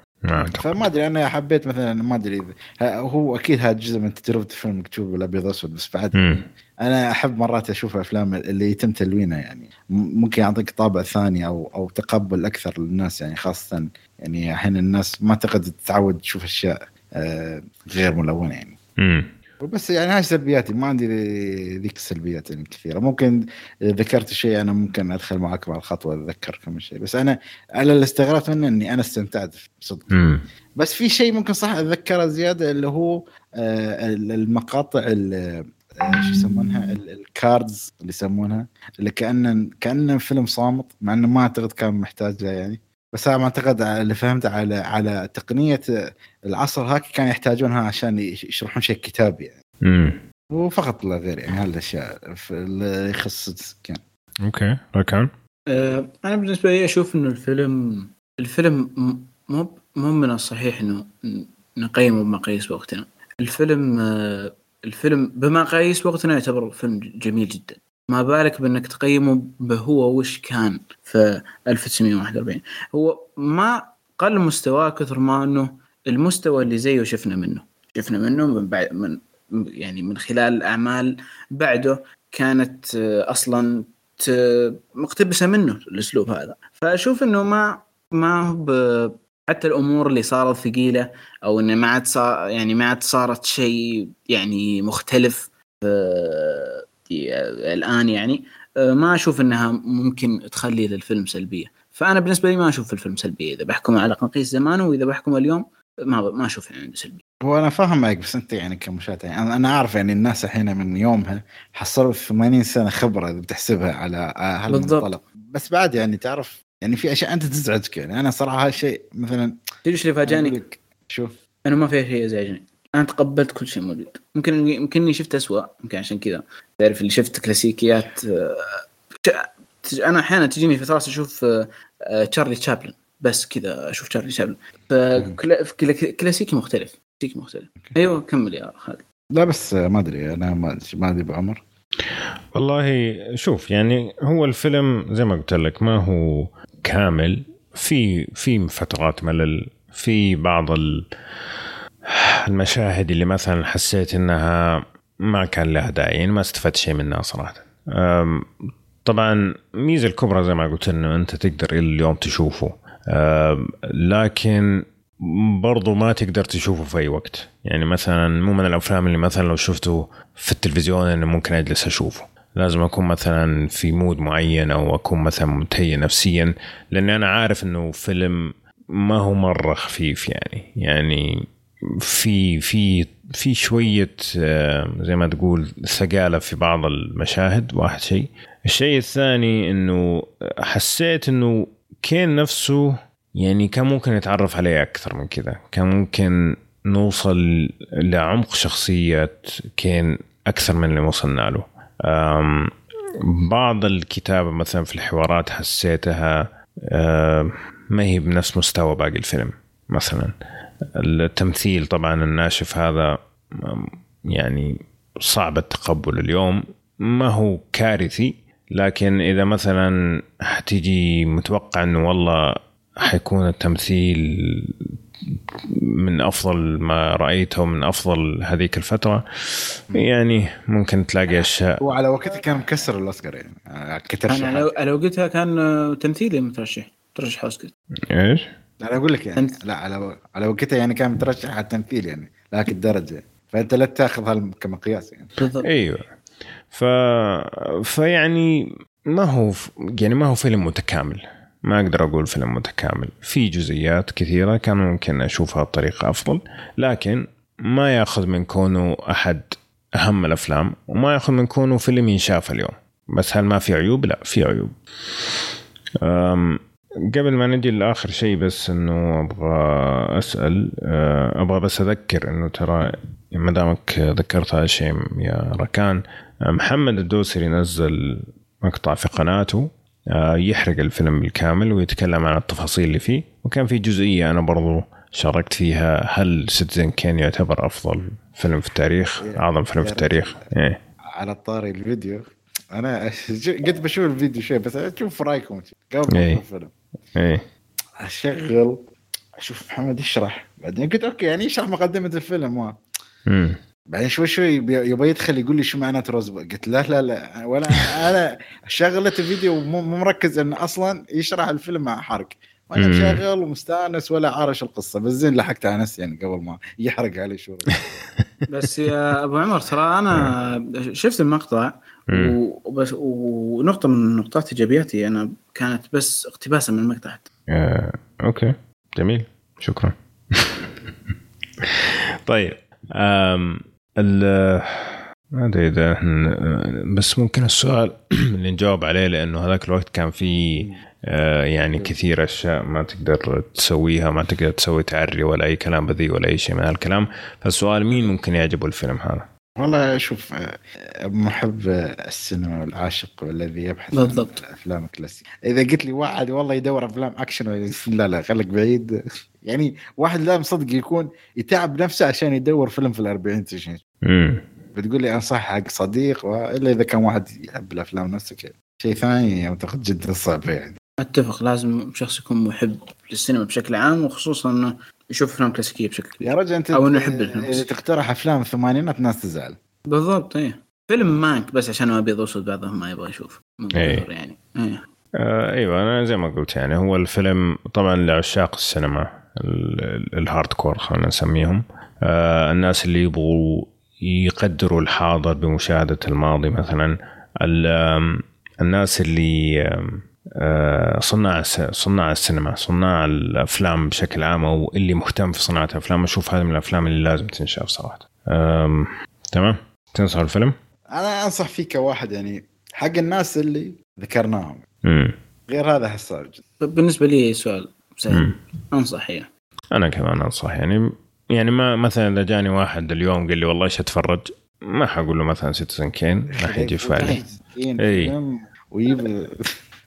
فما أدري أنا حبيت مثلا ما أدري هو أكيد هذا جزء من تجربة الفيلم تشوف الأبيض وأسود بس بعد مم. أنا أحب مرات أشوف أفلام اللي يتم تلوينها يعني ممكن يعطيك طابع ثاني أو أو تقبل أكثر للناس يعني خاصة يعني الحين الناس ما تقدر تتعود تشوف أشياء آه، غير ملونة يعني مم. بس يعني هاي سلبياتي ما عندي ذيك السلبيات يعني كثيرة. ممكن ذكرت شيء أنا ممكن أدخل معك مع الخطوه اتذكر كم شيء. بس أنا على اللي استغربت منه إني أنا استمتعت صدق. مم. بس في شيء ممكن صح أتذكره زيادة اللي هو آه، المقاطع ال- آه، شو يسمونها؟ ال- الكاردز اللي يسمونها. اللي كانه كانه فيلم صامت مع إنه ما أعتقد كان محتاج له يعني. بس أنا أعتقد اللي فهمت على على تقنية العصر هاك كان يحتاجونها عشان يش- يشرحون شيء كتابي يعني. مم. وفقط لا غير يعني هالاشياء في- اللي يخص كان. أوكي. ركان آه، أنا بالنسبة لي أشوف إنه الفيلم الفيلم مو مو من الصحيح إنه نقيمه بمقاييس وقتنا. الفيلم آه، الفيلم بمقاييس وقتنا يعتبر فيلم جميل جدا. ما بالك بأنك تقيمه بهو وش كان في 1941 هو ما قل مستواه كثر ما أنه المستوى اللي زيه شفنا منه. شفنا منه من بعد من يعني من خلال أعمال بعده كانت أصلا مقتبسة منه الأسلوب هذا. فأشوف أنه ما ما هو حتى الأمور اللي صارت ثقيلة أو إنه ما عاد صار يعني ما عاد صارت شيء يعني مختلف آه، الآن يعني آه، ما أشوف إنها ممكن تخلي للفيلم سلبية. فأنا بالنسبة لي ما أشوف الفيلم سلبية. إذا بحكم على مقياس زمانه وإذا بحكم اليوم ما ما أشوف يعني عنده سلبية. هو أنا فاهم معك بس أنت يعني كمشاهد يعني أنا أعرف يعني الناس الحين من يومها حصلوا 80 سنة خبرة إذا بتحسبها على. هالمنطلق بس بعد يعني تعرف يعني في أشياء أنت تزعجك يعني. أنا صراحة هالشيء مثلا تدري إيش اللي فاجأني؟ شوف. أنا ما في شيء يزعجني. أنا تقبلت كل شيء موجود. ممكن يمكنني شفت أسوأ يمكن عشان كذا. تعرف اللي شفت كلاسيكيات آه، أنا أحيانا تجيني فترات أشوف آه، آه، تشارلي تشابلن. بس كذا أشوف تشارلي تشابلن. فكلا- فكلا- كلاسيكي مختلف. كلاسيكي مختلف. أيوه كمل يا خالد. لا بس ما أدري. أنا ما ما أدري بعمر. والله شوف يعني هو الفيلم زي ما قلت لك ما هو كامل. في في فترات ملل. في بعض ال- المشاهد اللي مثلا حسيت إنها ما كان لها داعي يعني ما استفدت شيء منها صراحة. طبعا الميزه الكبرى زي ما قلت إنه أنت تقدر اليوم تشوفه. لكن برضو ما تقدر تشوفه في أي وقت. يعني مثلا مو من الأفلام اللي مثلا لو شفته في التلفزيون إنه ممكن أجلس أشوفه. لازم أكون مثلا في مود معين أو أكون مثلا متهيئ نفسيا لأن أنا عارف إنه فيلم ما هو مره خفيف يعني. يعني في في في شوية آه، زي ما تقول ثقالة في بعض المشاهد. واحد شيء. الشيء الثاني إنه حسيت إنه كين نفسه يعني كان ممكن نتعرف عليه أكثر من كذا. كان ممكن نوصل لعمق شخصيه كين أكثر من اللي وصلنا له. بعض الكتابة مثلا في الحوارات حسيتها ما هي بنفس مستوى باقي الفيلم مثلا. التمثيل طبعا الناشف هذا يعني صعب التقبل اليوم. ما هو كارثي لكن إذا مثلا حتيجي متوقع إنه والله حيكون التمثيل من أفضل ما رأيته من أفضل هذيك الفترة يعني ممكن تلاقي أشياء. هو على وقتها كان مكسر الأوسكار يعني كترشح أنا لو قلتها كان تمثيلي مترشح ترشح أوسكار. إيش؟ أنا أقول لك يعني أنت- لا على على وقتها يعني كان مترشح على التمثيل يعني لكن الدرجه فأنت لا تاخذ هذا كمقياس يعني. بالضبط. أيوه. ف فيعني ما هو يعني ما هو فيلم متكامل. ما أقدر أقول فيلم متكامل. في جزئيات كثيرة كان ممكن أشوفها بطريقة أفضل لكن ما ياخذ من كونه أحد أهم الأفلام وما ياخذ من كونه فيلم ينشاف اليوم. بس هل ما في عيوب؟ لا في عيوب. أم، قبل ما نجي لآخر شيء بس إنه أبغى أسأل آه، أبغى بس أذكر إنه ترى ما دامك ذكرت هذا الشيء يا ركان آه، محمد الدوسري نزل مقطع في قناته آه، يحرق الفيلم بالكامل ويتكلم عن التفاصيل اللي فيه وكان في جزئية أنا برضو شاركت فيها هل Citizen Kane يعتبر أفضل فيلم في التاريخ أعظم فيلم في التاريخ؟ إيه. على الطاري الفيديو. أنا قلت بشوف الفيديو شوي بس أشوف رأيكم. قبل إيه. الفيلم. إيه. أشغل أشوف محمد يشرح. بعدين قلت okay يعني يشرح مقدمة الفيلم امم بعدين شوي شوي يبغى يدخل يقول لي شو معنات Rose قلت لا لا لا. ولا أنا شغلت الفيديو مو مو مركز إنه أصلا يشرح الفيلم مع حرق. وأنا. مشغل ومستانس ولا عارش القصة. بس زين لحقت على نفسي يعني قبل ما يحرق علي شو. بس يا أبو عمر ترى أنا شفت المقطع. وبس ونقطة من نقاط إيجابياتي أنا كانت بس اقتباسا من المقطع آه، أوكي. جميل. شكرا. طيب آم، ال ما أدري إذا بس ممكن السؤال اللي نجاوب عليه لأنه هذاك الوقت كان في آه، يعني كثير أشياء ما تقدر تسويها ما تقدر تسوي تعري ولا أي كلام بذيء ولا أي شيء من هالكلام. فالسؤال مين ممكن يعجبه الفيلم هذا؟ والله شوف آه، محب السينما والعاشق والذي يبحث بالضبط. عن الأفلام الكلاسيكيه إذا قلت لي واحد والله يدور أفلام أكشن لا لا خليك بعيد. يعني واحد لا مصدق يكون يتعب نفسه عشان يدور فيلم في الأربعين تشين امم بتقول لي انصح حق صديق إلا إذا كان واحد يحب الأفلام نفسه كذا. شيء ثاني أعتقد جدا صعب يعني. أتفق لازم شخص يكون محب للسينما بشكل عام وخصوصا انه يشوف أفلام كلاسيكية بشكل يا رجل أنت أو إنه يحب الفيلم. إذا تقترح أفلام الثمانينات ناس تزعل. بالضبط إيه. فيلم مانك بس عشان هو ابيض واسود بعضهم ما يبغى يشوف. من إيه. كثر يعني. إيه. آه أيوه أنا زي ما قلت يعني هو الفيلم طبعا لعشاق السينما ال- ال- ال hardcore خلينا نسميهم. آه الناس اللي يبغوا يقدروا الحاضر بمشاهدة الماضي مثلا الناس اللي آه، صناع الس- صناع السينما صناع الأفلام بشكل عام أو اللي مهتم في صناعة الأفلام. أشوف هذه من الأفلام اللي لازم تنشاف صراحة. تمام؟ تنصح الفيلم؟ أنا أنصح فيه كواحد يعني حق الناس اللي ذكرناهم. امم غير هذا حساس جدا بالنسبة لي سؤال سهل. مم. أنصح إيه أنا كمان أنصح يعني. يعني ما مثلا إذا جاني واحد اليوم قال لي والله إيش أتفرج؟ ما حقول له مثلا Citizen Kane ما حيجي في بالي. ويجيب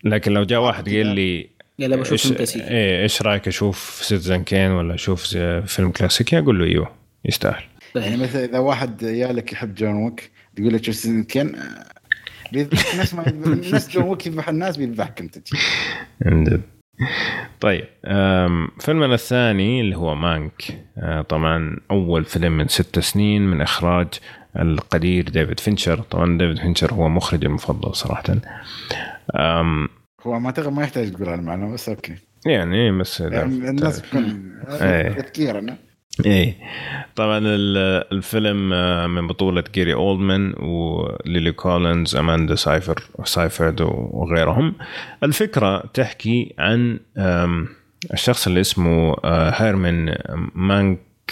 لكن لو جاء واحد قال لي يلا بشوف إيش فيلم كلاسيكي إيه إيش رأيك أشوف Citizen Kane ولا أشوف فيلم كلاسيكي أقول له أيوه يستاهل. يعني مثلا إذا واحد يالك يحب جون ويك تقول له شوف Citizen Kane آه، بيذبحك نفس ما نفس جون ويك يذبح الناس بيذبحك أنت. طيب فيلمنا الثاني اللي هو مانك أه، طبعا أول فيلم من ست سنين من إخراج القدير ديفيد فينشر. طبعا ديفيد فينشر هو مخرجي المفضل صراحة. أم، هو ما ما يحتاج تقول المعلومه بس okay. يعني بس يعني الناس تكون إيه. تذكير أنا إيه. طبعا ال- الفيلم آه، من بطولة جيري أولدمان وليلي كولينز أماندا سايفر سايفرد وغيرهم. الفكرة تحكي عن الشخص اللي اسمه آه، هيرمن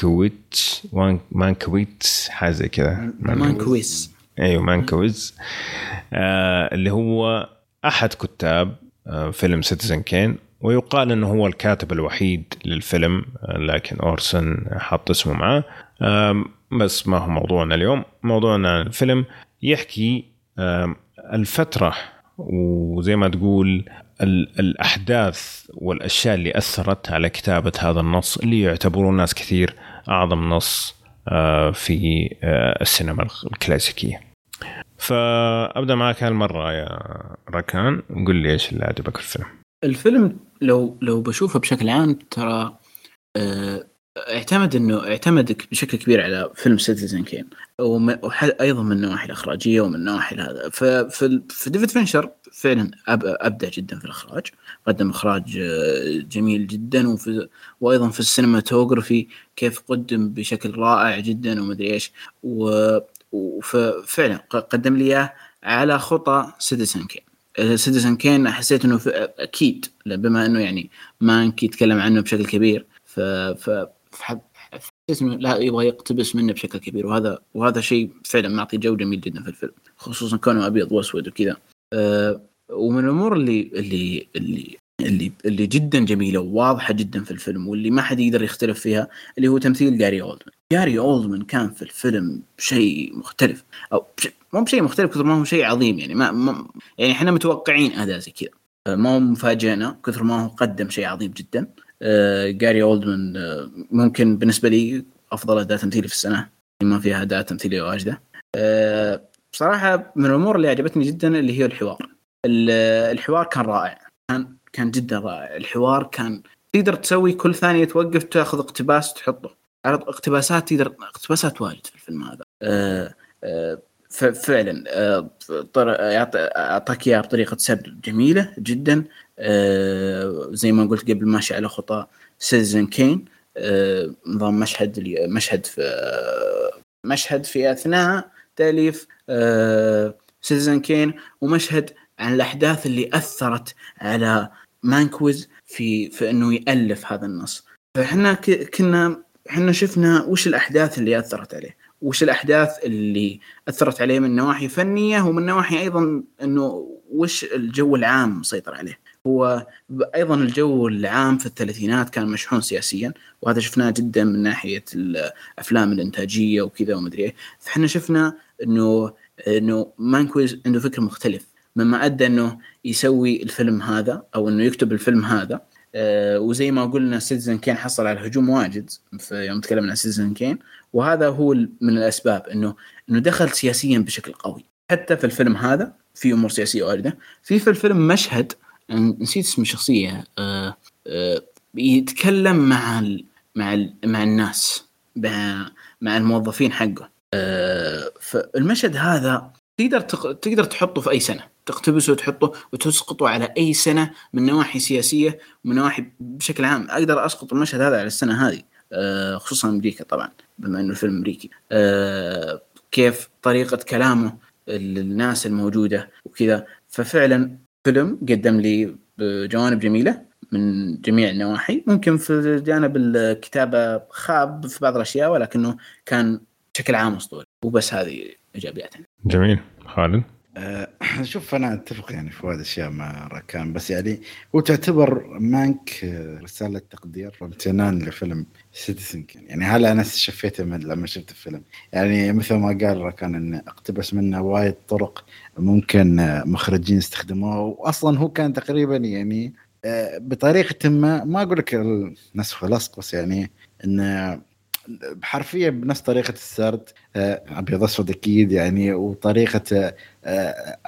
مانكويتش وان- مانكويتس حاجة زي كذا مانكويس أيوه مانكويز آه اللي هو أحد كتاب آه فيلم Citizen Kane ويقال إنه هو الكاتب الوحيد للفيلم آه لكن أورسن حط اسمه معاه. بس ما هو موضوعنا اليوم. موضوعنا عن الفيلم يحكي الفترة وزي ما تقول ال- الأحداث والأشياء اللي أثرت على كتابة هذا النص اللي يعتبروه ناس كثير أعظم نص آه، في آه، السينما الكلاسيكية. فأبدأ معك هالمرة يا ركان قل لي إيش اللي عجبك في الفيلم. الفيلم لو لو بشوفه بشكل عام ترى آه، اعتمد إنه اعتمد بشكل كبير على فيلم سيتيزن كين وأيضا من النواحي الإخراجية ومن النواحي هذا. ففي في ديفيد فينشر فعلا أبدع جدا في الإخراج. قدم إخراج آه، جميل جدا. وفي وأيضا في ال cinematography كيف قدم بشكل رائع جدا ومدري إيش. وفعلا قدم لي إياه على خطى Citizen Kane Citizen Kane حسيت إنه أكيد بما إنه يعني مانك يتكلم عنه بشكل كبير. ف ف انه لا يبغى يقتبس منه بشكل كبير وهذا وهذا شيء فعلا معطي جو جميل جدا في الفيلم خصوصا كونه أبيض وأسود وكذا. أه ومن الأمور اللي اللي اللي اللي اللي جدا جميلة وواضحة جدا في الفيلم واللي ما حد يقدر يختلف فيها اللي هو تمثيل جاري أولدمان. جاري أولدمان كان في الفيلم شيء مختلف. أو مو بشيء مختلف كثر ما هو شيء عظيم يعني ما, ما يعني إحنا متوقعين أداء زي كذا. ما هو مفاجئنا كثر ما هو قدم شيء عظيم جدا. آه جاري اولدمان آه ممكن بالنسبة لي أفضل اداء تمثيلي في السنة. ما فيها اداء تمثيلي واجدة. آه بصراحة من الأمور اللي عجبتني جدا اللي هي الحوار. الحوار كان رائع. كان كان جدا رائع. الحوار كان تقدر تسوي كل ثانية توقف تأخذ اقتباس تحطه. على اقتباسات تقدر اقتباسات واجد في الفيلم هذا. آه آه فعلا آه أعطاك اياها بطريقة سرد جميلة جدا. آه زي ما قلت قبل ماشي على خطى Citizen Kane آه نظام مشهد مشهد في مشهد في أثناء تأليف Citizen Kane ومشهد عن الأحداث اللي أثرت على مانكويتز في في إنه يألف هذا النص. فإحنا كنا إحنا شفنا وش الأحداث اللي أثرت عليه وش الأحداث اللي أثرت عليه من نواحي فنية ومن نواحي أيضا إنه وش الجو العام مسيطر عليه. هو أيضا الجو العام في الثلاثينات كان مشحون سياسيا وهذا شفناه جدا من ناحية الأفلام الإنتاجية وكذا ومدري إيه. فإحنا شفنا إنه إنه مانكويتز عنده فكر مختلف. مما أدى إنه يسوي الفيلم هذا أو إنه يكتب الفيلم هذا آه وزي ما قلنا Citizen Kane حصل على هجوم واجد في يوم تكلمنا عن Citizen Kane وهذا هو من الأسباب إنه إنه دخل سياسيا بشكل قوي. حتى في الفيلم هذا في أمور سياسية وارده في في الفيلم مشهد نسيت اسم الشخصية. آه آه يتكلم مع ال مع ال مع الناس مع, مع الموظفين حقه. آه فالمشهد هذا تقدر تق... تقدر تحطه في أي سنة. تقتبسه وتحطه وتسقطه على أي سنة من نواحي سياسية ومن نواحي بشكل عام. أقدر أسقط المشهد هذا على السنة هذه. آه خصوصا أمريكا طبعا بما إنه الفيلم أمريكي. آه كيف طريقة كلامه الناس الموجودة وكذا. ففعلا فيلم قدم لي جوانب جميلة من جميع النواحي. ممكن في جانب الكتابة خاب في بعض الأشياء ولكنه كان بشكل عام أسطوري. وبس هذه ايجابياتها جميل. خالد؟ أه شوف أنا أتفق يعني في هذه الاشياء مع ركان بس يعني هو تعتبر مانك رسالة تقدير وامتنان لفيلم سيتيزن كين يعني هلا أنا شفيته من لما شفت الفيلم؟ يعني مثل ما قال ركان انه اقتبس منه وايد طرق ممكن مخرجين استخدموها واصلا هو كان تقريبا يعني بطريقة ما ما أقول لك النسخ ولصق بس يعني انه حرفيا بنفس طريقة السرد أبيض أسود أكيد يعني وطريقة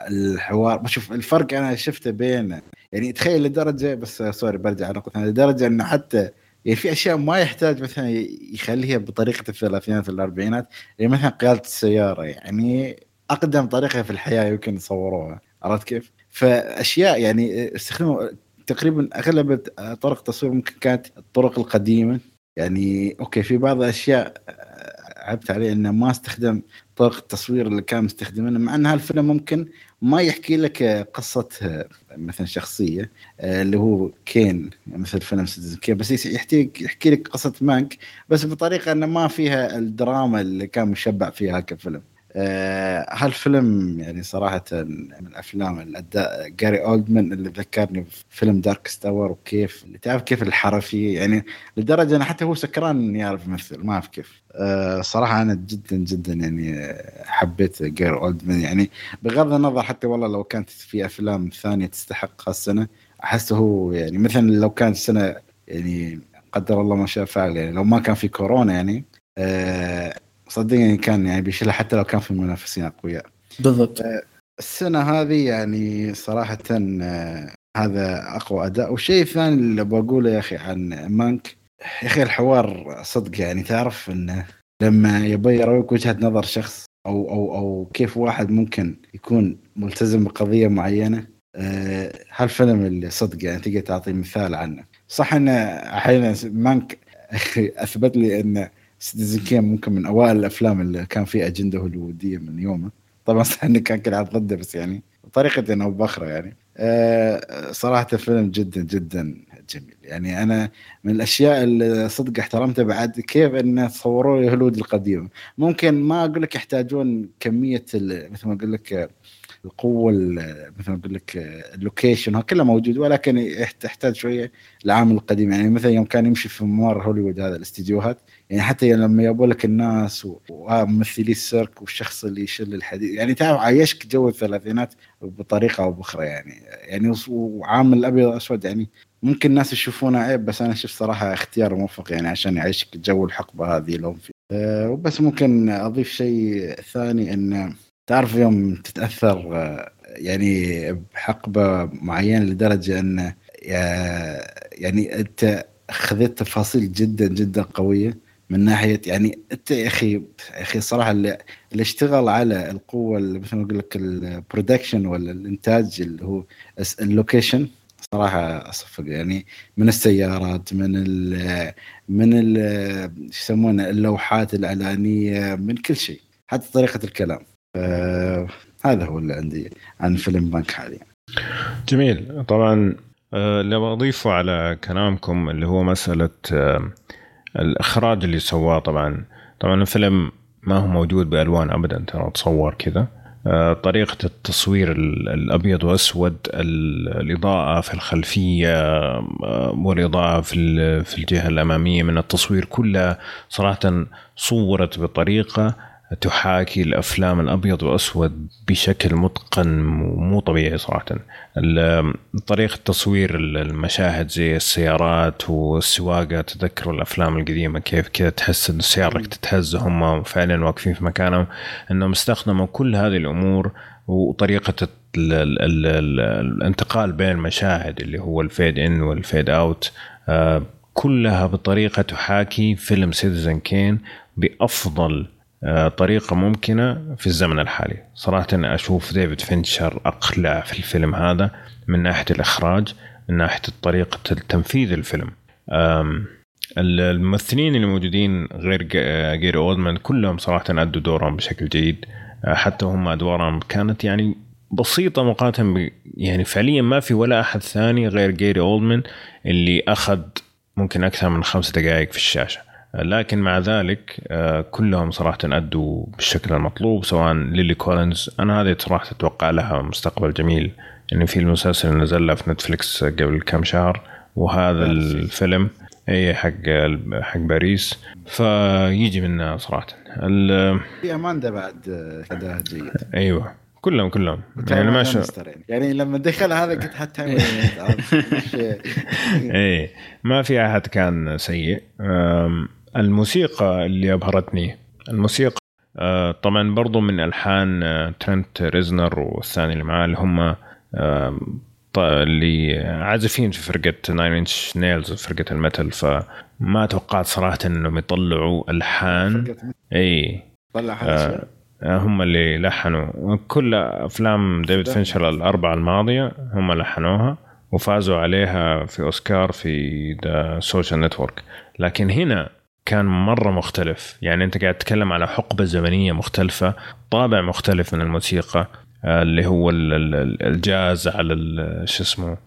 الحوار. بشوف الفرق أنا شفته بين يعني تخيل لدرجة بس sorry برجع نقطة لدرجة إنه حتى يعني في أشياء ما يحتاج مثلا يخليها بطريقة الثلاثينات والاربعينات يعني مثلا قيادة السيارة يعني أقدم طريقة في الحياة يمكن يصوروها عرفت كيف؟ فأشياء يعني استخدموا تقريبا أغلب طرق التصوير ممكن كانت الطرق القديمة يعني okay في بعض الاشياء عتبت عليه إنه ما استخدم طرق التصوير اللي كان مستخدمينها مع ان هالفيلم ممكن ما يحكي لك قصة مثلا شخصية اللي هو كين مثل فيلم Citizen Kane بس يحكي يحكي لك قصة مانك بس بطريقة إنه ما فيها الدراما اللي كان مشبع فيها كفيلم آه هالفيلم يعني صراحة من الأفلام الأداء جيري أولدمان اللي ذكرني بفيلم Darkest Hour وكيف تعرف كيف الحرفي يعني لدرجة أنه حتى هو سكران يعرف يمثل ما أعرف كيف. آه صراحة أنا جدا جدا يعني حبيت جاري أولدمان يعني بغض النظر حتى والله لو كانت في أفلام ثانية تستحق هالسنة أحسه هو يعني مثلا لو كانت السنة يعني قدر الله ما شاء فعل يعني لو ما كان في كورونا يعني آه صدقني كان يعني بيشيلها حتى لو كان في منافسين أقوياء. بالضبط. السنة هذه يعني صراحة هذا أقوى أداء. والشيء الثاني اللي بقوله يا أخي عن مانك يا أخي الحوار صدق يعني تعرف انه لما يبي يرويك وجهة نظر شخص أو أو أو كيف واحد ممكن يكون ملتزم بقضية معينة أه هالفيلم اللي صدق يعني تقدر تعطي مثال عنه. صح انه أحيانا مانك أثبت لي انه سيتيزن كين ممكن من أوائل الأفلام اللي كان فيه أجندة هوليوودية من يومه. طبعا صح اني كان كل عاد ضده بس يعني بطريقه أو باخرى يعني. أه صراحة الفيلم جدا جدا جميل. يعني أنا من الأشياء اللي صدق احترمتها بعد كيف إنه صوروا لي هوليوود القديم. ممكن ما أقول لك يحتاجون كمية مثل ما أقول لك القوة مثل ما أقول لك ال location كله موجود ولكن تحتاج شوية العامل القديم. يعني مثلا يوم كان يمشي في ممر هوليوود هذا الاستديوهات يعني حتى لما يبوا لك الناس وممثلي السيرك والشخص اللي يشل الحديد يعني تعرف عايشك جو الثلاثينات بطريقة أو بأخرى يعني. يعني وعامل الأبيض والأسود يعني ممكن الناس يشوفونه عيب بس أنا أشوف صراحة اختيار موفق يعني عشان يعيشك جو الحقبة هذه لهم فيه. أه وبس ممكن أضيف شيء ثاني إن تعرف يوم تتأثر أه، يعني بحقبة معينة لدرجة إن يعني أنت خذيت تفاصيل جدا جدا قوية. من ناحية يعني انت يا أخي يا أخي الصراحه اللي, اللي اشتغل على القوة مثل ما أقول لك ال production ولا الإنتاج اللي هو ال location صراحة أصفق. يعني من السيارات من ال من ال يسمونه اللوحات الاعلانيه من كل شيء حتى طريقة الكلام. هذا هو اللي عندي عن فيلم مانك حاليا. جميل. طبعا آه، اللي بضيفه على كلامكم اللي هو مسألة آه، الإخراج اللي سواه طبعا طبعا الفيلم ما هو موجود بألوان ابدا ترى تصور كذا. آه، طريقة التصوير الأبيض وأسود الإضاءة في الخلفية آه، والإضاءة في في الجهة الأمامية من التصوير كلها صراحة صورت بطريقة تحاكي الأفلام الأبيض واسود بشكل متقن ومو طبيعي صراحة. طريقة تصوير المشاهد زي السيارات والسواقة تذكروا الأفلام القديمة كيف كذا تحس إن السياره تتهز هم فعلا واقفين في مكانهم. إنهم استخدموا كل هذه الأمور وطريقة ال ال ال ال الانتقال بين المشاهد اللي هو ال fade in وال fade out كلها بطريقة تحاكي فيلم Citizen Kane بأفضل طريقة ممكنة في الزمن الحالي. صراحة أنا أشوف ديفيد فينشر أبدع في الفيلم هذا من ناحية الإخراج من ناحية طريقة تنفيذ الفيلم. الممثلين اللي موجودين غير جيري أولدمان كلهم صراحة أدوا دورهم بشكل جيد. آه، حتى هم أدوارهم كانت يعني بسيطة مقارنة يعني فعليا ما في ولا أحد ثاني غير جيري أولدمان اللي أخذ ممكن أكثر من خمس دقائق في الشاشة. لكن مع ذلك آه، كلهم صراحة أدوا بالشكل المطلوب سواء ليلي كولينز. أنا هذه صراحة أتوقع لها مستقبل جميل يعني في المسلسل اللي نزل له في نتفلكس قبل كم شهر وهذا الفيلم إي حق حق باريس. فيجي منها صراحة. في اماندا بعد اداء جيد. أيوه. كلهم كلهم. يعني ما شاء يعني لما دخل هذا قلت حتى إيه ما في أحد كان سيء. الموسيقى اللي أبهرتني. الموسيقى آه، طبعا برضو من ألحان آه، ترنت ريزنور والثاني اللي معاه اللي هم اللي عازفين في فرقة Nine Inch Nails فرقة ال metal فما توقعت صراحة إنهم يطلعوا ألحان. إي. طلع آه هم اللي لحنوا. كل أفلام ديفيد فينشر الأربعة الماضية هم لحنوها وفازوا عليها في أوسكار في The Social Network لكن هنا كان مرة مختلف. يعني أنت قاعد تتكلم على حقبة زمنية مختلفة طابع مختلف من الموسيقى آه، اللي هو الجاز ولا شو اسمه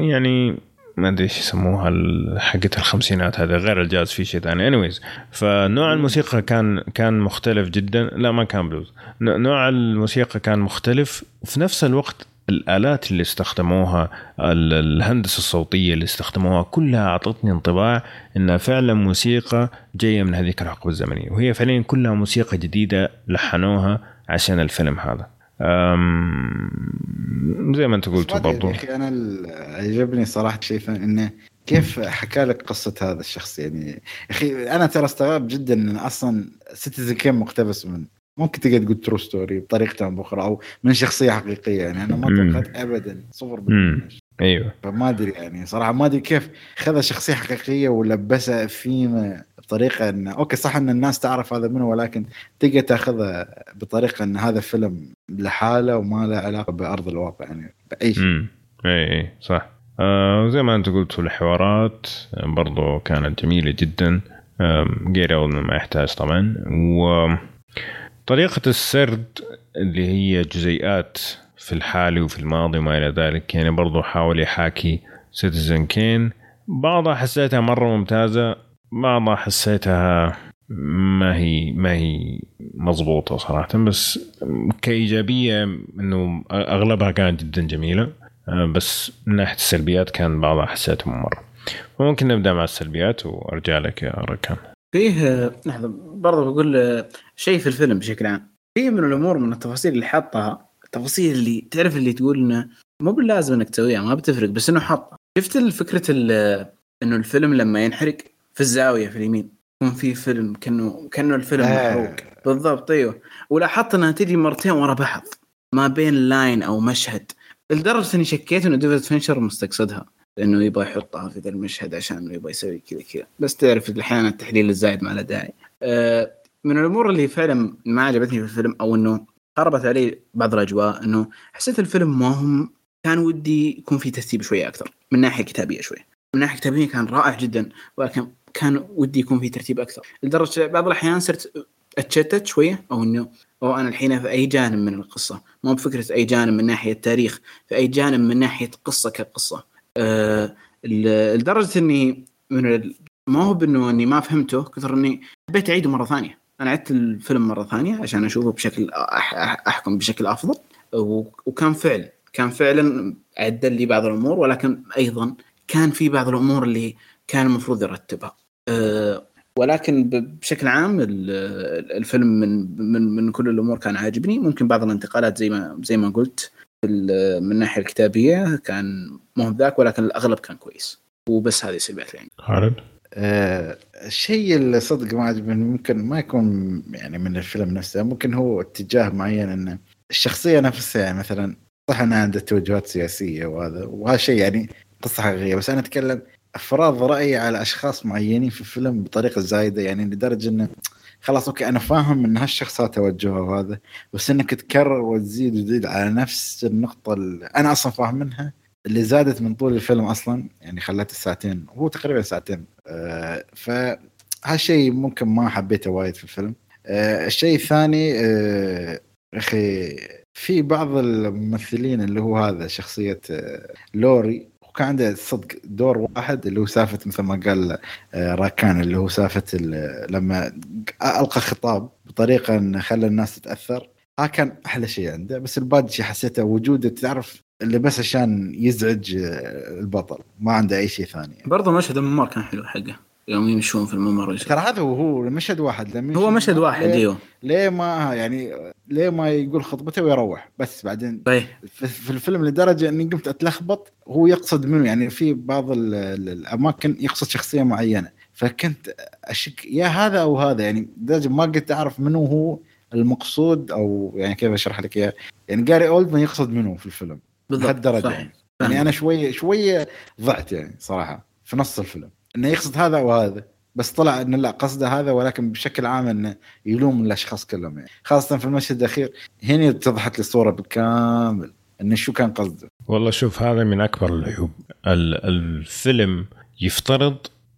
يعني ما أدري إيش يسموها حقت الخمسينات هذا غير الجاز في شيء ثاني. anyways فنوع الموسيقى كان كان مختلف جدا. لا ما كان بلوز نوع الموسيقى كان مختلف. وفي نفس الوقت الآلات اللي استخدموها الهندسة الصوتية اللي استخدموها كلها أعطتني انطباع انها فعلا موسيقى جاية من هذيك الحقبه الزمنية وهي فعليا كلها موسيقى جديدة لحنوها عشان الفيلم هذا. زي ما أنت قلت برضو. يا أخي أنا عجبني صراحة شيء إنه كيف حكى لك قصة هذا الشخص؟ يعني أخي أنا ترى استغرب جدا إن أصلا Citizen Kane مقتبس من ممكن تقدر تقول true story بطريقة بأخرى أو من شخصية حقيقية يعني أنا ما توقعت ابدا صفر أيوه. فما أدري يعني صراحة ما أدري كيف خذ شخصية حقيقية ولبسها فيما بطريقه انه أوكي صح إن الناس تعرف هذا منه ولكن تقدر تاخذها بطريقة إن هذا فيلم لحاله وما له علاقة بأرض الواقع يعني بأي شيء. أي أي صح. آه زي ما أنت قلت الحوارات برضو كانت جميلة جدا. غير أول ما يحتاج طبعا. وطريقه السرد اللي هي جزيئات في الحالي وفي الماضي وما إلى ذلك يعني برضو حاول يحاكي سيتيزن كين بعضها حسيتها مرة ممتازة بعضها حسيتها ما هي ما هي مضبوطة صراحة بس كإيجابية إنه أغلبها كانت جدا جميلة آه، بس من ناحية السلبيات كان بعضها حسيته مرة. ممكن نبدأ مع السلبيات وأرجع لك يا ركان. فيه لحظة برضه بقول شيء في الفيلم بشكل عام. فيه من الأمور من التفاصيل اللي حاطها التفاصيل اللي تعرف اللي تقول إنه مو باللازم إنك تسويها ما بتفرق بس إنه حاطها شفت فكرة إنه الفيلم لما ينحرق في الزاوية في اليمين يكون في فيلم كأنه كأنه الفيلم آه. محروق. بالضبط أيوه. ولاحظت إنها تجي مرتين ورا بعض ما بين line أو مشهد. لدرجة إني شكيت إنه ديفيد فينشر مستقصدها. إنه يبغى يحطها في ذا المشهد عشان يبغى يسوي كذا كذا. بس تعرف أحيانا التحليل الزايد ما له داعي. أه من الأمور اللي فعلا ما عجبتني في الفيلم أو إنه خربت علي بعض الأجواء إنه حسيت الفيلم ما هم كان ودي يكون في ترتيب شوية أكثر من ناحية كتابية شوي. من ناحية كتابية كان رائع جدا ولكن كان ودي يكون في ترتيب أكثر. لدرجة بعض الأحيان صرت أتشتت شوية أو إنه أو أنا الحين في أي جانب من القصة. مو بفكرة أي جانب من ناحية تاريخ في أي جانب من ناحية قصة كقصة. أه لدرجة إني من ما هو بإنه إني ما فهمته كثر إني حبيت أعيده مرة ثانية. أنا عدت الفيلم مرة ثانية عشان أشوفه بشكل أحكم بشكل أفضل. وكان فعل كان فعلا عدل لي بعض الأمور ولكن أيضا كان في بعض الأمور اللي كان المفروض يرتبها. أه ولكن بشكل عام الفيلم من من من كل الأمور كان عاجبني. ممكن بعض الانتقالات زي ما زي ما قلت. من الناحية الكتابية كان مو ذاك ولكن الأغلب كان كويس. وبس هذه سلبيات يعني. خالد؟ آه الشيء اللي صدق ما عجبني ممكن ما يكون يعني من الفيلم نفسه ممكن هو اتجاه معين إنه الشخصية نفسها يعني مثلا صح إنها عندها توجهات سياسية وهذا وهذا شيء يعني قصة حقيقية بس أنا أتكلم افراض رأيي على أشخاص معينين في الفيلم بطريقة زايدة يعني لدرجة إنه خلاص أوكي أنا فاهم إن هالشخص توجهه وهذا بس إنك تكرر وتزيد وتزيد على نفس النقطة اللي أنا أصلا فاهم منها اللي زادت من طول الفيلم أصلا يعني خلته ساعتين هو تقريبا ساعتين آه فهالشيء ممكن ما حبيته وايد في الفيلم. آه الشيء الثاني آه أخي في بعض الممثلين اللي هو هذا شخصية لوري وكان عنده صدق دور واحد اللي هو سالفه مثل ما قال آه، راكان اللي هو سالفه لما ألقى خطاب بطريقة إن خلى الناس تتأثر. ها كان أحلى شيء عنده. بس الباقي شيء حسيته وجوده تعرف اللي بس عشان يزعج آه، البطل. ما عنده أي شيء ثاني. برضه مشهد الممر كان حلو حقه. يوم يمشون في الممر. ترى هذا هو مشهد واحد. لما هو مشهد واحد أيوه. ليه ما يعني ليه ما يقول خطبته ويروح. بس بعدين طيب. في الفيلم لدرجة إني قمت أتلخبط هو يقصد منه يعني في بعض الأماكن يقصد شخصية معينة. فكنت أشك يا هذا أو هذا يعني لدرجة ما قلت أعرف منو هو المقصود أو يعني كيف أشرح لك إياه. يعني جاري أولدمان يقصد منه في الفيلم لهالدرجه يعني. يعني أنا شوية شوية ضعت يعني صراحة في نص الفيلم. إنه يقصد هذا وهذا بس طلع انه لا قصده هذا ولكن بشكل عام إنه يلوم الأشخاص كلهم يعني. خاصة في المشهد الأخير هنا اتضحت لي الصورة بالكامل انه شو كان قصده. والله شوف هذا من أكبر العيوب. الفيلم يفترض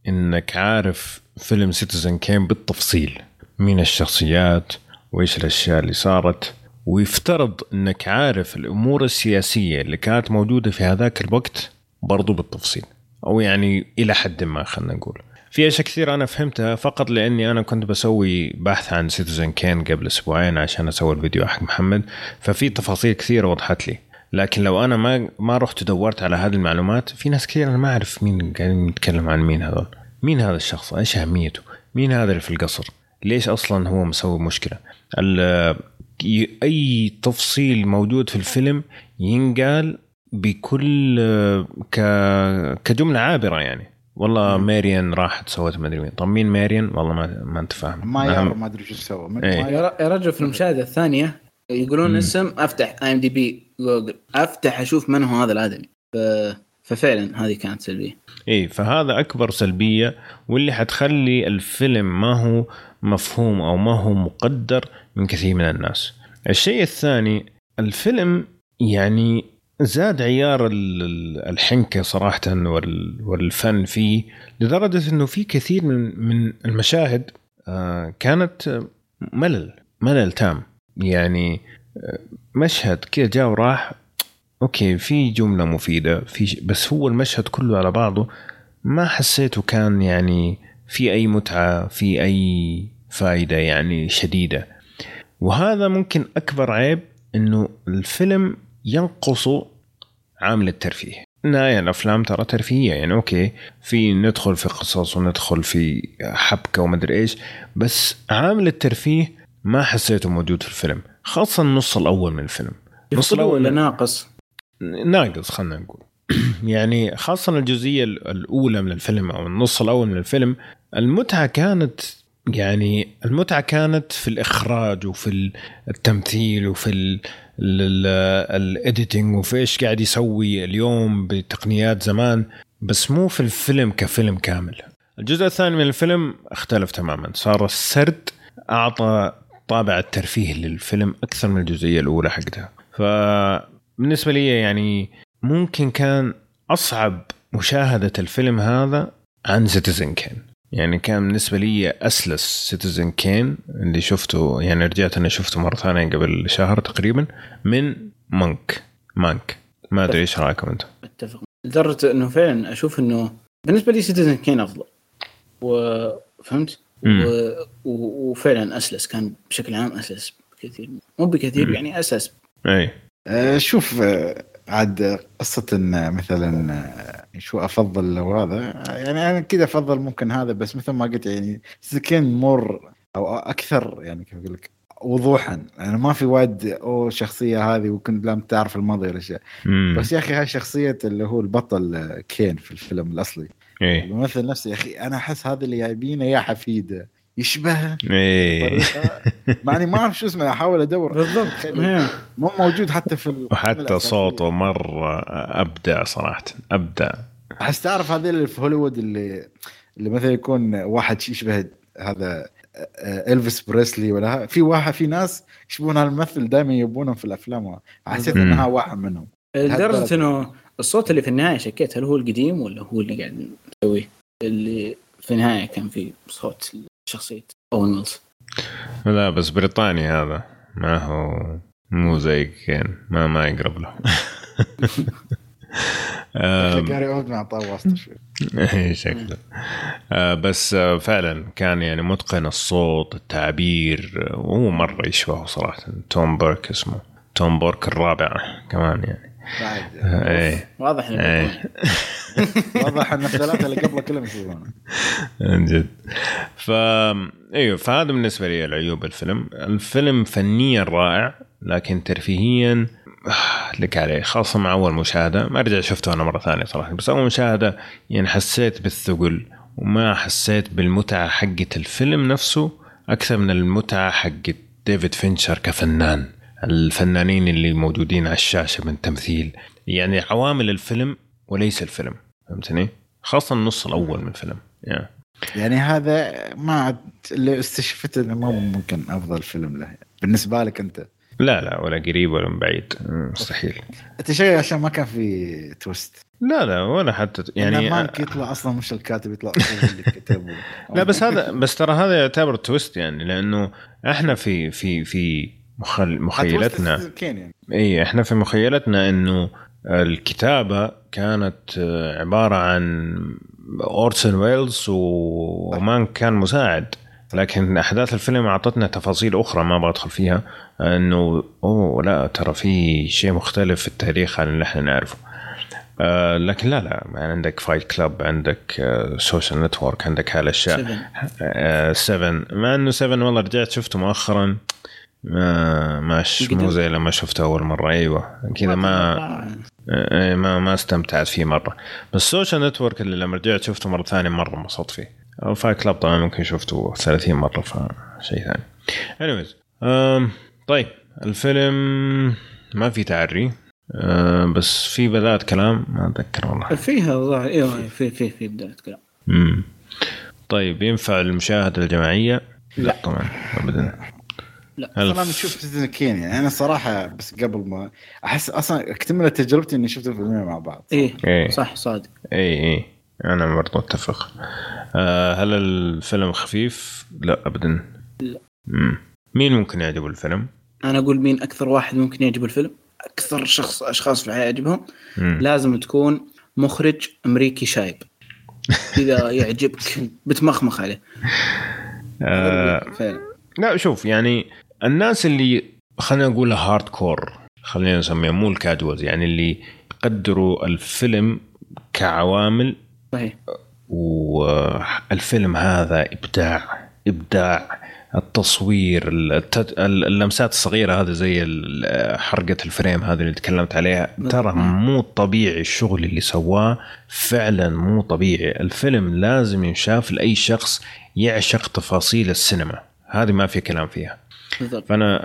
إنك عارف فيلم Citizen Kane بالتفصيل. مين الشخصيات؟ وإيش الأشياء اللي صارت؟ ويفترض إنك عارف الأمور السياسية اللي كانت موجودة في هذاك الوقت برضو بالتفصيل. أو يعني إلى حد ما خلينا نقول. في أشياء كثير أنا فهمتها فقط لأني أنا كنت بسوي بحث عن Citizen Kane قبل أسبوعين عشان أسوي الفيديو حق محمد ففي تفاصيل كثيره وضحت لي. لكن لو أنا ما ما رحت ودورت على هذه المعلومات في ناس كثير أنا ما أعرف مين قاعدين يتكلم عن مين هذول. مين هذا الشخص؟ إيش أهميته؟ مين هذا اللي في القصر؟ ليش أصلا هو مسوي مشكلة؟ أي تفصيل موجود في الفيلم ينقال بكل كجملة عابرة يعني. والله ماريان راحت سوت ما أدري مين طب مين ماريان؟ والله ما ما أنت فاهم. ما يعرف ما أدري شو سوى. إيه. يا رجل في المشاهدة الثانية يقولون مم. اسم أفتح IMDb Google. أفتح أشوف من هو هذا الآدمي. ف... ففعلا هذه كانت سلبية. اي فهذا أكبر سلبية واللي حتخلي الفيلم ما هو مفهوم أو ما هو مقدر من كثير من الناس. الشيء الثاني الفيلم يعني زاد عيار الحنكة صراحة والفن فيه لدرجة إنه في كثير من من المشاهد آه، كانت ملل ملل تام. يعني آه، مشهد كذا جاء وراح أوكي في جملة مفيدة في بس هو المشهد كله على بعضه ما حسيته كان يعني في أي متعة في أي فائده يعني شديدة. وهذا ممكن أكبر عيب إنه الفيلم ينقصه عامل الترفيه. نهاية الأفلام ترى ترفيهية يعني أوكي في ندخل في قصص وندخل في حبكة ومدري إيش بس عامل الترفيه ما حسيته موجود في الفيلم خاصة النص الأول من الفيلم. النص ولا ناقص؟ ناقص خلينا نقول. يعني خاصة الجزئية الأولى من الفيلم أو النص الأول من الفيلم المتعة كانت يعني المتعة كانت في الإخراج وفي التمثيل وفي ال editing وفي إيش قاعد يسوي اليوم بتقنيات زمان بس مو في الفيلم كفيلم كامل. الجزء الثاني من الفيلم اختلف تماما. صار السرد أعطى طابع الترفيه للفيلم أكثر من الجزئية الأولى حقتها. فبالنسبة لي يعني ممكن كان أصعب مشاهدة الفيلم هذا عن Citizen Kane يعني كان بالنسبة لي أسلس Citizen Kane اللي شفته يعني رجعت أنا شفته مرة ثانية قبل شهر تقريبا من مانك مانك ما أدري إيش رأيكم أنتم. أتفق. لدرجة إنه فعلا أشوف إنه بالنسبة لي سيتيزن كين أفضل. وفهمت. و... و... وفعلا أسلس. كان بشكل عام أسلس بكثير. مو بكثير مم. يعني أساس أي. آه، شوف آه، عاد قصة إن مثلا آه، شو أفضل لو هذا؟ يعني أنا كذا أفضل ممكن هذا بس مثل ما قلت يعني سكين مور أو أكثر يعني كيف أقول لك وضوحا. يعني ما في وايد أو شخصية هذه وكنت لم تعرف الماضي ولا شيء. بس يا أخي هاي شخصية اللي هو البطل كين في الفيلم الأصلي. اي الممثل نفسه يا أخي أنا أحس هذا اللي جايبينه يا حفيده يشبهه اي طريقة- مع اني ما أعرف شو اسمه أحاول أدور. بالضبط. إيه. مو موجود حتى في وحتى صوته مرة أبدع صراحة أبدع. أحس تعرف هذول اللي في هوليوود اللي اللي مثلا يكون واحد يشبه هذا آه، إلفيس بريسلي ولا ها- في واحد في ناس يشبهون هالممثل دائما يبونهم في الأفلام حسيت. إنها واحد منهم. لدرجة إنه الصوت اللي في النهاية شكيت هل هو القديم ولا هو اللي قاعد نسويه؟ اللي في النهاية كان في صوت شخصية أورسون ويلز لا بس بريطاني هذا. ما هو مو زي كين. ما ما يقرب له. جاري اولدمان واسطه شوي شكله. آه بس آه فعلا كان يعني متقن الصوت التعبير. آه، وهو مرة يشبهه صراحة. توم بورك اسمه. توم بورك الرابع كمان يعني. بعد. إيه. واضح إنه إيه. واضح إن الثلاثة اللي قبله كلهم يشوفونه عن جد. ف أيوه فهذا بالنسبة لي العيوب الفيلم. الفيلم فنيا رائع لكن ترفيهيا آه، لك عليه خاصة مع أول مشاهدة. ما رجع شفته أنا مرة ثانية صراحة بس أول مشاهدة يعني حسيت بالثقل وما حسيت بالمتعة حقة الفيلم نفسه أكثر من المتعة حقة ديفيد فينشر كفنان. الفنانين اللي موجودين على الشاشة من تمثيل. يعني عوامل الفيلم وليس الفيلم. فهمتني؟ خاصة النص الأول من الفيلم يعني. يعني هذا ما عاد اللي استشفت إنه ما ممكن أفضل فيلم له. بالنسبة لك أنت. لا لا ولا قريب ولا من بعيد. مستحيل. أنت شيء عشان ما كان في twist لا لا ولا حتى يعني Mank يطلع أصلا مش الكاتب يطلع اللي كتب لا بس هذا بس ترى هذا يعتبر twist يعني لأنه إحنا في في في مخل مخيلتنا. يعني اي إحنا في مخيلتنا إنه الكتابة كانت آه، عبارة عن اورسون ويلز ومانك كان مساعد. لكن أحداث الفيلم أعطتنا تفاصيل أخرى ما بدخل فيها. إنه أوه لا ترى في شيء مختلف في التاريخ عن اللي إحنا نعرفه. آه لكن لا لا يعني عندك Fight Club عندك Social Network عندك هالاشياء Seven 7 مع إنه 7 والله رجعت شفته مؤخرا. ما ماش مو. زي لما شفته أول مرة. أيوه. كذا ما إيه، ما ما استمتعت فيه مرة. بس Social Network اللي لما رجعت شفته مرة ثانية مرة انبسطت فيه. Fight Club طبعا ممكن شفته 30 مرة فشيء ثاني. أم طيب الفيلم ما في تعري. أه بس في بدات كلام ما أتذكر والله. فيها ظاهر أيوه في في في بداية كلام. مم. طيب ينفع المشاهدة الجماعية؟ لا. طبعا ابدا. لا. أنا شوف سيتيزن كين يعني. أنا صراحة بس قبل ما أحس أصلا اكتمل تجربتي إني شفت الفيلمين مع بعض. إيه إيه. صح صادق. اي اي أنا برضو أتفق. آه هل الفيلم خفيف؟ لا ابدا. لا. مم. مين ممكن يعجبه الفيلم؟ أنا أقول مين أكثر واحد ممكن يعجبه الفيلم؟ أكثر شخص أشخاص في الحياة يعجبهم. مم. لازم تكون مخرج أمريكي شايب. إذا يعجبك بتمخمخ عليه. آه فعلا. لا شوف يعني الناس اللي خلينا نقول hardcore خلينا نسميها مو ال casuals يعني اللي يقدروا الفيلم كعوامل. صحيح. والفيلم هذا إبداع إبداع. التصوير التت... اللمسات الصغيرة هذه زي حرقة الفريم هذه اللي تكلمت عليها ترى مو طبيعي الشغل اللي سواه. فعلا مو طبيعي. الفيلم لازم ينشاف لأي شخص يعشق تفاصيل السينما. هذه ما في كلام فيها. بالضبط. فأنا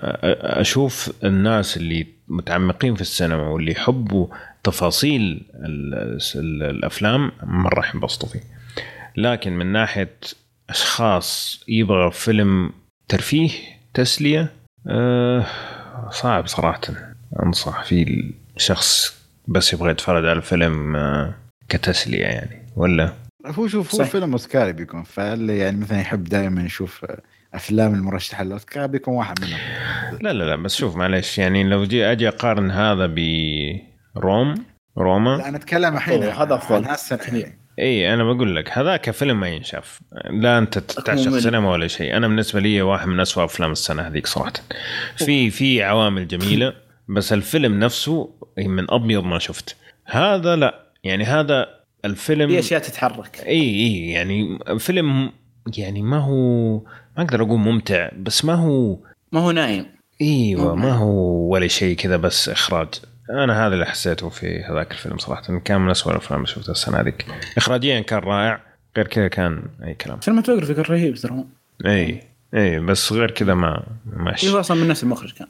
أشوف الناس اللي متعمقين في السينما واللي يحبوا تفاصيل ال- ال- الأفلام مرة ينبسطوا فيه لكن من ناحية أشخاص يبغى فيلم ترفيه تسلية أه صعب صراحة. أنصح فيه الشخص بس يبغى يتفرج على الفيلم كتسلية يعني ولا؟ هو شوف هو. فيلم أوسكاري بيكون فاللي يعني مثلا يحب دائما يشوف أفلام المرشحه للاوسكار بيكون واحد منهم لا لا لا بس شوف معلش يعني لو جي أجي أقارن هذا بروم روما لا أنا أتكلم الحين أوه، هذا أفضل. عن هالسنة. كثير. إي أنا بقول لك هذاك فيلم ما ينشاف لا أنت تعشق. سينما ولا شيء أنا بالنسبة لي واحد من أسوأ أفلام السنة هذيك صراحة في في عوامل جميلة بس الفيلم نفسه من أبيض ما شفت هذا لا يعني هذا الفيلم في أشياء تتحرك إي إي يعني فيلم يعني ما هو ما أقدر أقول ممتع بس ما هو ما هو نايم. إيوه. ما هو ولا شيء كذا بس إخراج. أنا هذا اللي حسيته في هذاك الفيلم صراحة كان من اسوء الأفلام اللي شفتها السنة هذيك. اخراجيا كان رائع غير كذا كان أي كلام. cinematography كان رهيب ترى. إي إي بس غير كذا ما ماشي هو أصلا من نفس المخرج كان.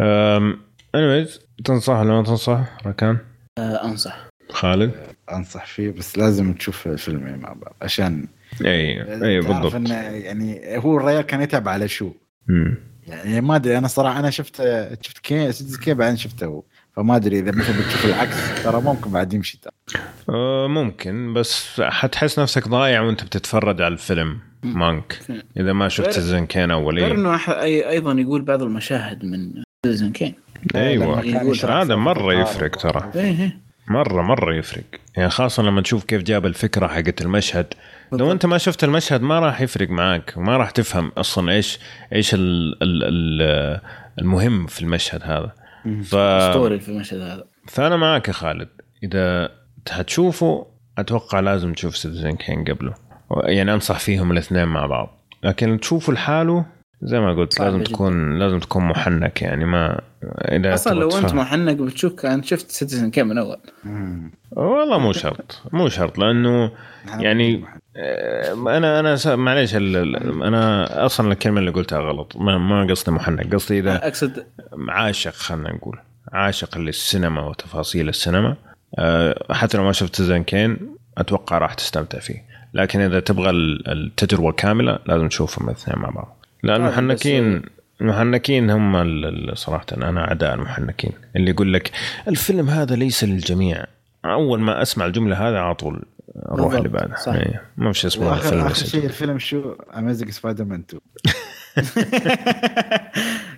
أم anyways تنصح ولا ما تنصح ركان؟ آه أنصح. خالد؟ أنصح فيه بس لازم تشوف الفيلمين مع بعض عشان اي اي تعرف بالضبط. إنه يعني هو الريال كان يتعب على شو. مم. يعني ما أدري أنا صراحة أنا شفت شفت كي سيتيز كي بعدين شفته هو. فما أدري إذا مثلا بتشوف العكس ترى ممكن بعد يمشي ترى. أه ممكن بس حتحس نفسك ضايع وأنت بتتفرج على الفيلم مانك. إذا ما شفت غير- الزن كان اول غير إيه. انه أح- أي- أيضا يقول بعض المشاهد من سيزن كين أيوه. هذا مرة يفرق ترى. إيه. مرة مرة يفرق. يعني خاصة لما تشوف كيف جاب الفكرة حقت المشهد لو. انت ما شفت المشهد ما راح يفرق معاك ما راح تفهم أصلا إيش إيش ال ال ال المهم في المشهد هذا. ف... story في المشهد هذا. فأنا معك يا خالد. إذا هتشوفه أتوقع لازم تشوف Citizen Kane قبله. يعني أنصح فيهم الاثنين مع بعض. لكن تشوفه لحاله زي ما قلت لازم جداً. تكون لازم تكون محنك يعني ما إذا أصلا لو أنت. محنك بتشوف كان شفت Citizen Kane من أول. والله مو شرط مو شرط لأنه يعني آه، أنا أنا معليش أنا أصلا الكلمة اللي قلتها غلط ما, ما قصدي محنك قصدي إذا اقصد عاشق خلينا نقول عاشق للسينما وتفاصيل السينما آه، حتى لو ما شفت Citizen Kane أتوقع راح تستمتع فيه لكن إذا تبغى ال- التجربة كاملة لازم تشوفهم الاثنين مع بعض لأن طيب، المحنكين المحنكين هم ال- ال- صراحة أنا أعداء المحنكين. اللي يقول لك الفيلم هذا ليس للجميع. أول ما أسمع الجملة هذه على طول بالضبط، اللي بعده صح. إيه، ما في شيء اسمه الفيلم آخر ليس شيء الفيلم شو؟ Amazing Spider-Man 2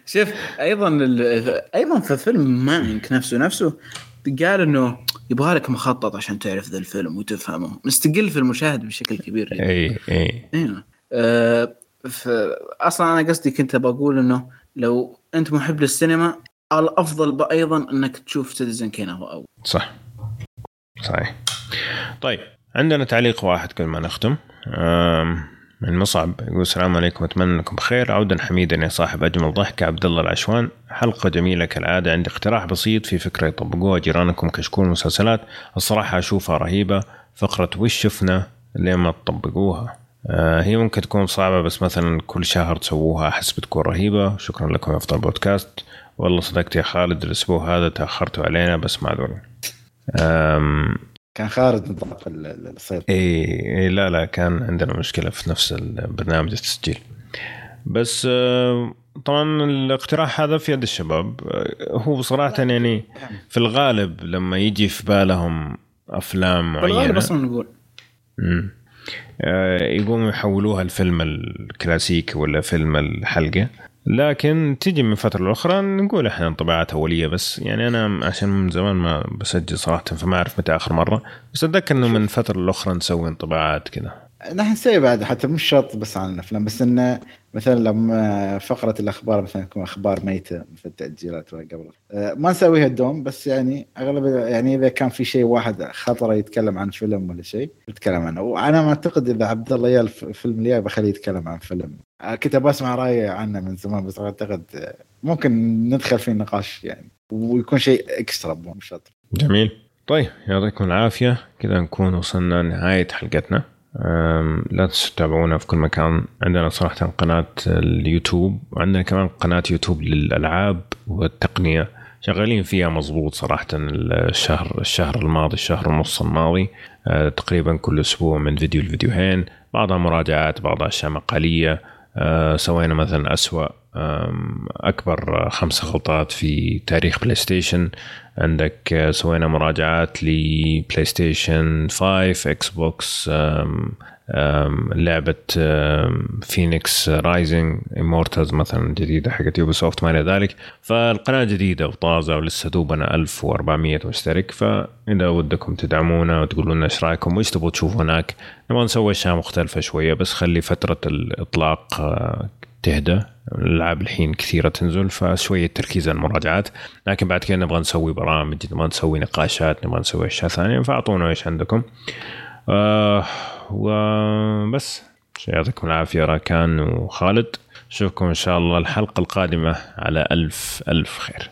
شوف أيضا ال- أيضا في فيلم Mank نفسه. نفسه قال إنه يبغى لك مخطط عشان تعرف ذا الفيلم وتفهمه. مستقل في المشاهد بشكل كبير يعني. اي اي أيوه أه ف- أصلا أنا قصدي كنت بقول إنه لو أنت محب للسينما الأفضل أيضا إنك تشوف Citizen Kane هو أول. صح. صحيح. طيب عندنا تعليق واحد قبل ما نختم. من مصعب يقول السلام عليكم أتمنى انكم بخير. عودا حميدا يا صاحب أجمل ضحكه عبد الله العشوان حلقة جميلة كالعادة. عندي اقتراح بسيط في فكرة يطبقوها. جيرانكم كشكول مسلسلات. الصراحة أشوفها رهيبة. فقرة وش شفنا لين ما تطبقوها. هي ممكن تكون صعبة بس مثلا كل شهر تسووها أحس بتكون رهيبة. شكرا لكم يا أفضل بودكاست. والله صدقت يا خالد الأسبوع هذا تأخرتوا علينا بس معذورين أم، كان خارج نطاق ال- ال- الصيد اي إي لا لا كان عندنا مشكلة في نفس البرنامج التسجيل. بس آه، طبعا الاقتراح هذا في يد الشباب. آه، هو صراحة يعني في الغالب لما يجي في بالهم أفلام بالغالب معينه أصلا نقول. مم. آه، يقوموا يحولوها الفيلم الكلاسيكي ولا فيلم الحلقة. لكن تجي من فترة لأخرى نقول إحنا انطباعات أولية بس. يعني أنا عشان من زمان ما بسجل صراحة فما أعرف متى آخر مرة. بس أتذكر إنه من فترة لأخرى نسوي انطباعات كذا نحن نسوي بعد حتى مش شرط بس عن الأفلام بس إنه مثلا لما فقرة الأخبار مثلا تكون أخبار ميتة مثل التأجيلات قبل. آه، ما نسويها دوم بس يعني أغلب يعني إذا كان في شيء واحد خطره يتكلم عن فيلم ولا شيء نتكلم عنه. وأنا ما أعتقد إذا عبد الله يا الفيلم اللي بخليه يتكلم عن فيلم. آه، كنت بسمع رأيه عنه من زمان بس أعتقد آه، ممكن ندخل في نقاش يعني. ويكون شيء اكسترا مو شرط جميل. طيب يعطيكم العافية. كذا نكون وصلنا لنهاية حلقتنا. لا تنسوا تتابعونا في كل مكان. عندنا صراحة قناة اليوتيوب وعندنا كمان قناة يوتيوب للألعاب والتقنية. شغالين فيها مضبوط صراحة الشهر الشهر الماضي الشهر ونص الماضي. أه، تقريبا كل أسبوع من فيديو لفيديوهين. بعضها مراجعات بعضها أشياء مقالية. أه، سوينا مثلا أسوأ أكبر خمس غلطات في تاريخ PlayStation عندك آه، سوينا مراجعات ل PlayStation 5 Xbox لعبة Fenyx Rising Immortals مثلا جديدة حقت Ubisoft ما إلى ذلك. فالقناة جديدة وطازة ولسه دوبنا 1400 مشترك. فإذا ودكم تدعمونا وتقولوا لنا إيش رأيكم وإيش تبغوا تشوفوا هناك نبغى نسوي أشياء مختلفة شوية بس خلي فترة الإطلاق آه، تهدى. الالعاب الحين كثيرة تنزل فشوية تركيز على المراجعات. لكن بعد كذا نبغى نسوي برامج نبغى نسوي نقاشات نبغى نسوي أشياء ثانية فأعطونا إيش عندكم. آه وبس يعطيكم العافية راكان وخالد. اشوفكم إن شاء الله الحلقة القادمة على ألف ألف خير.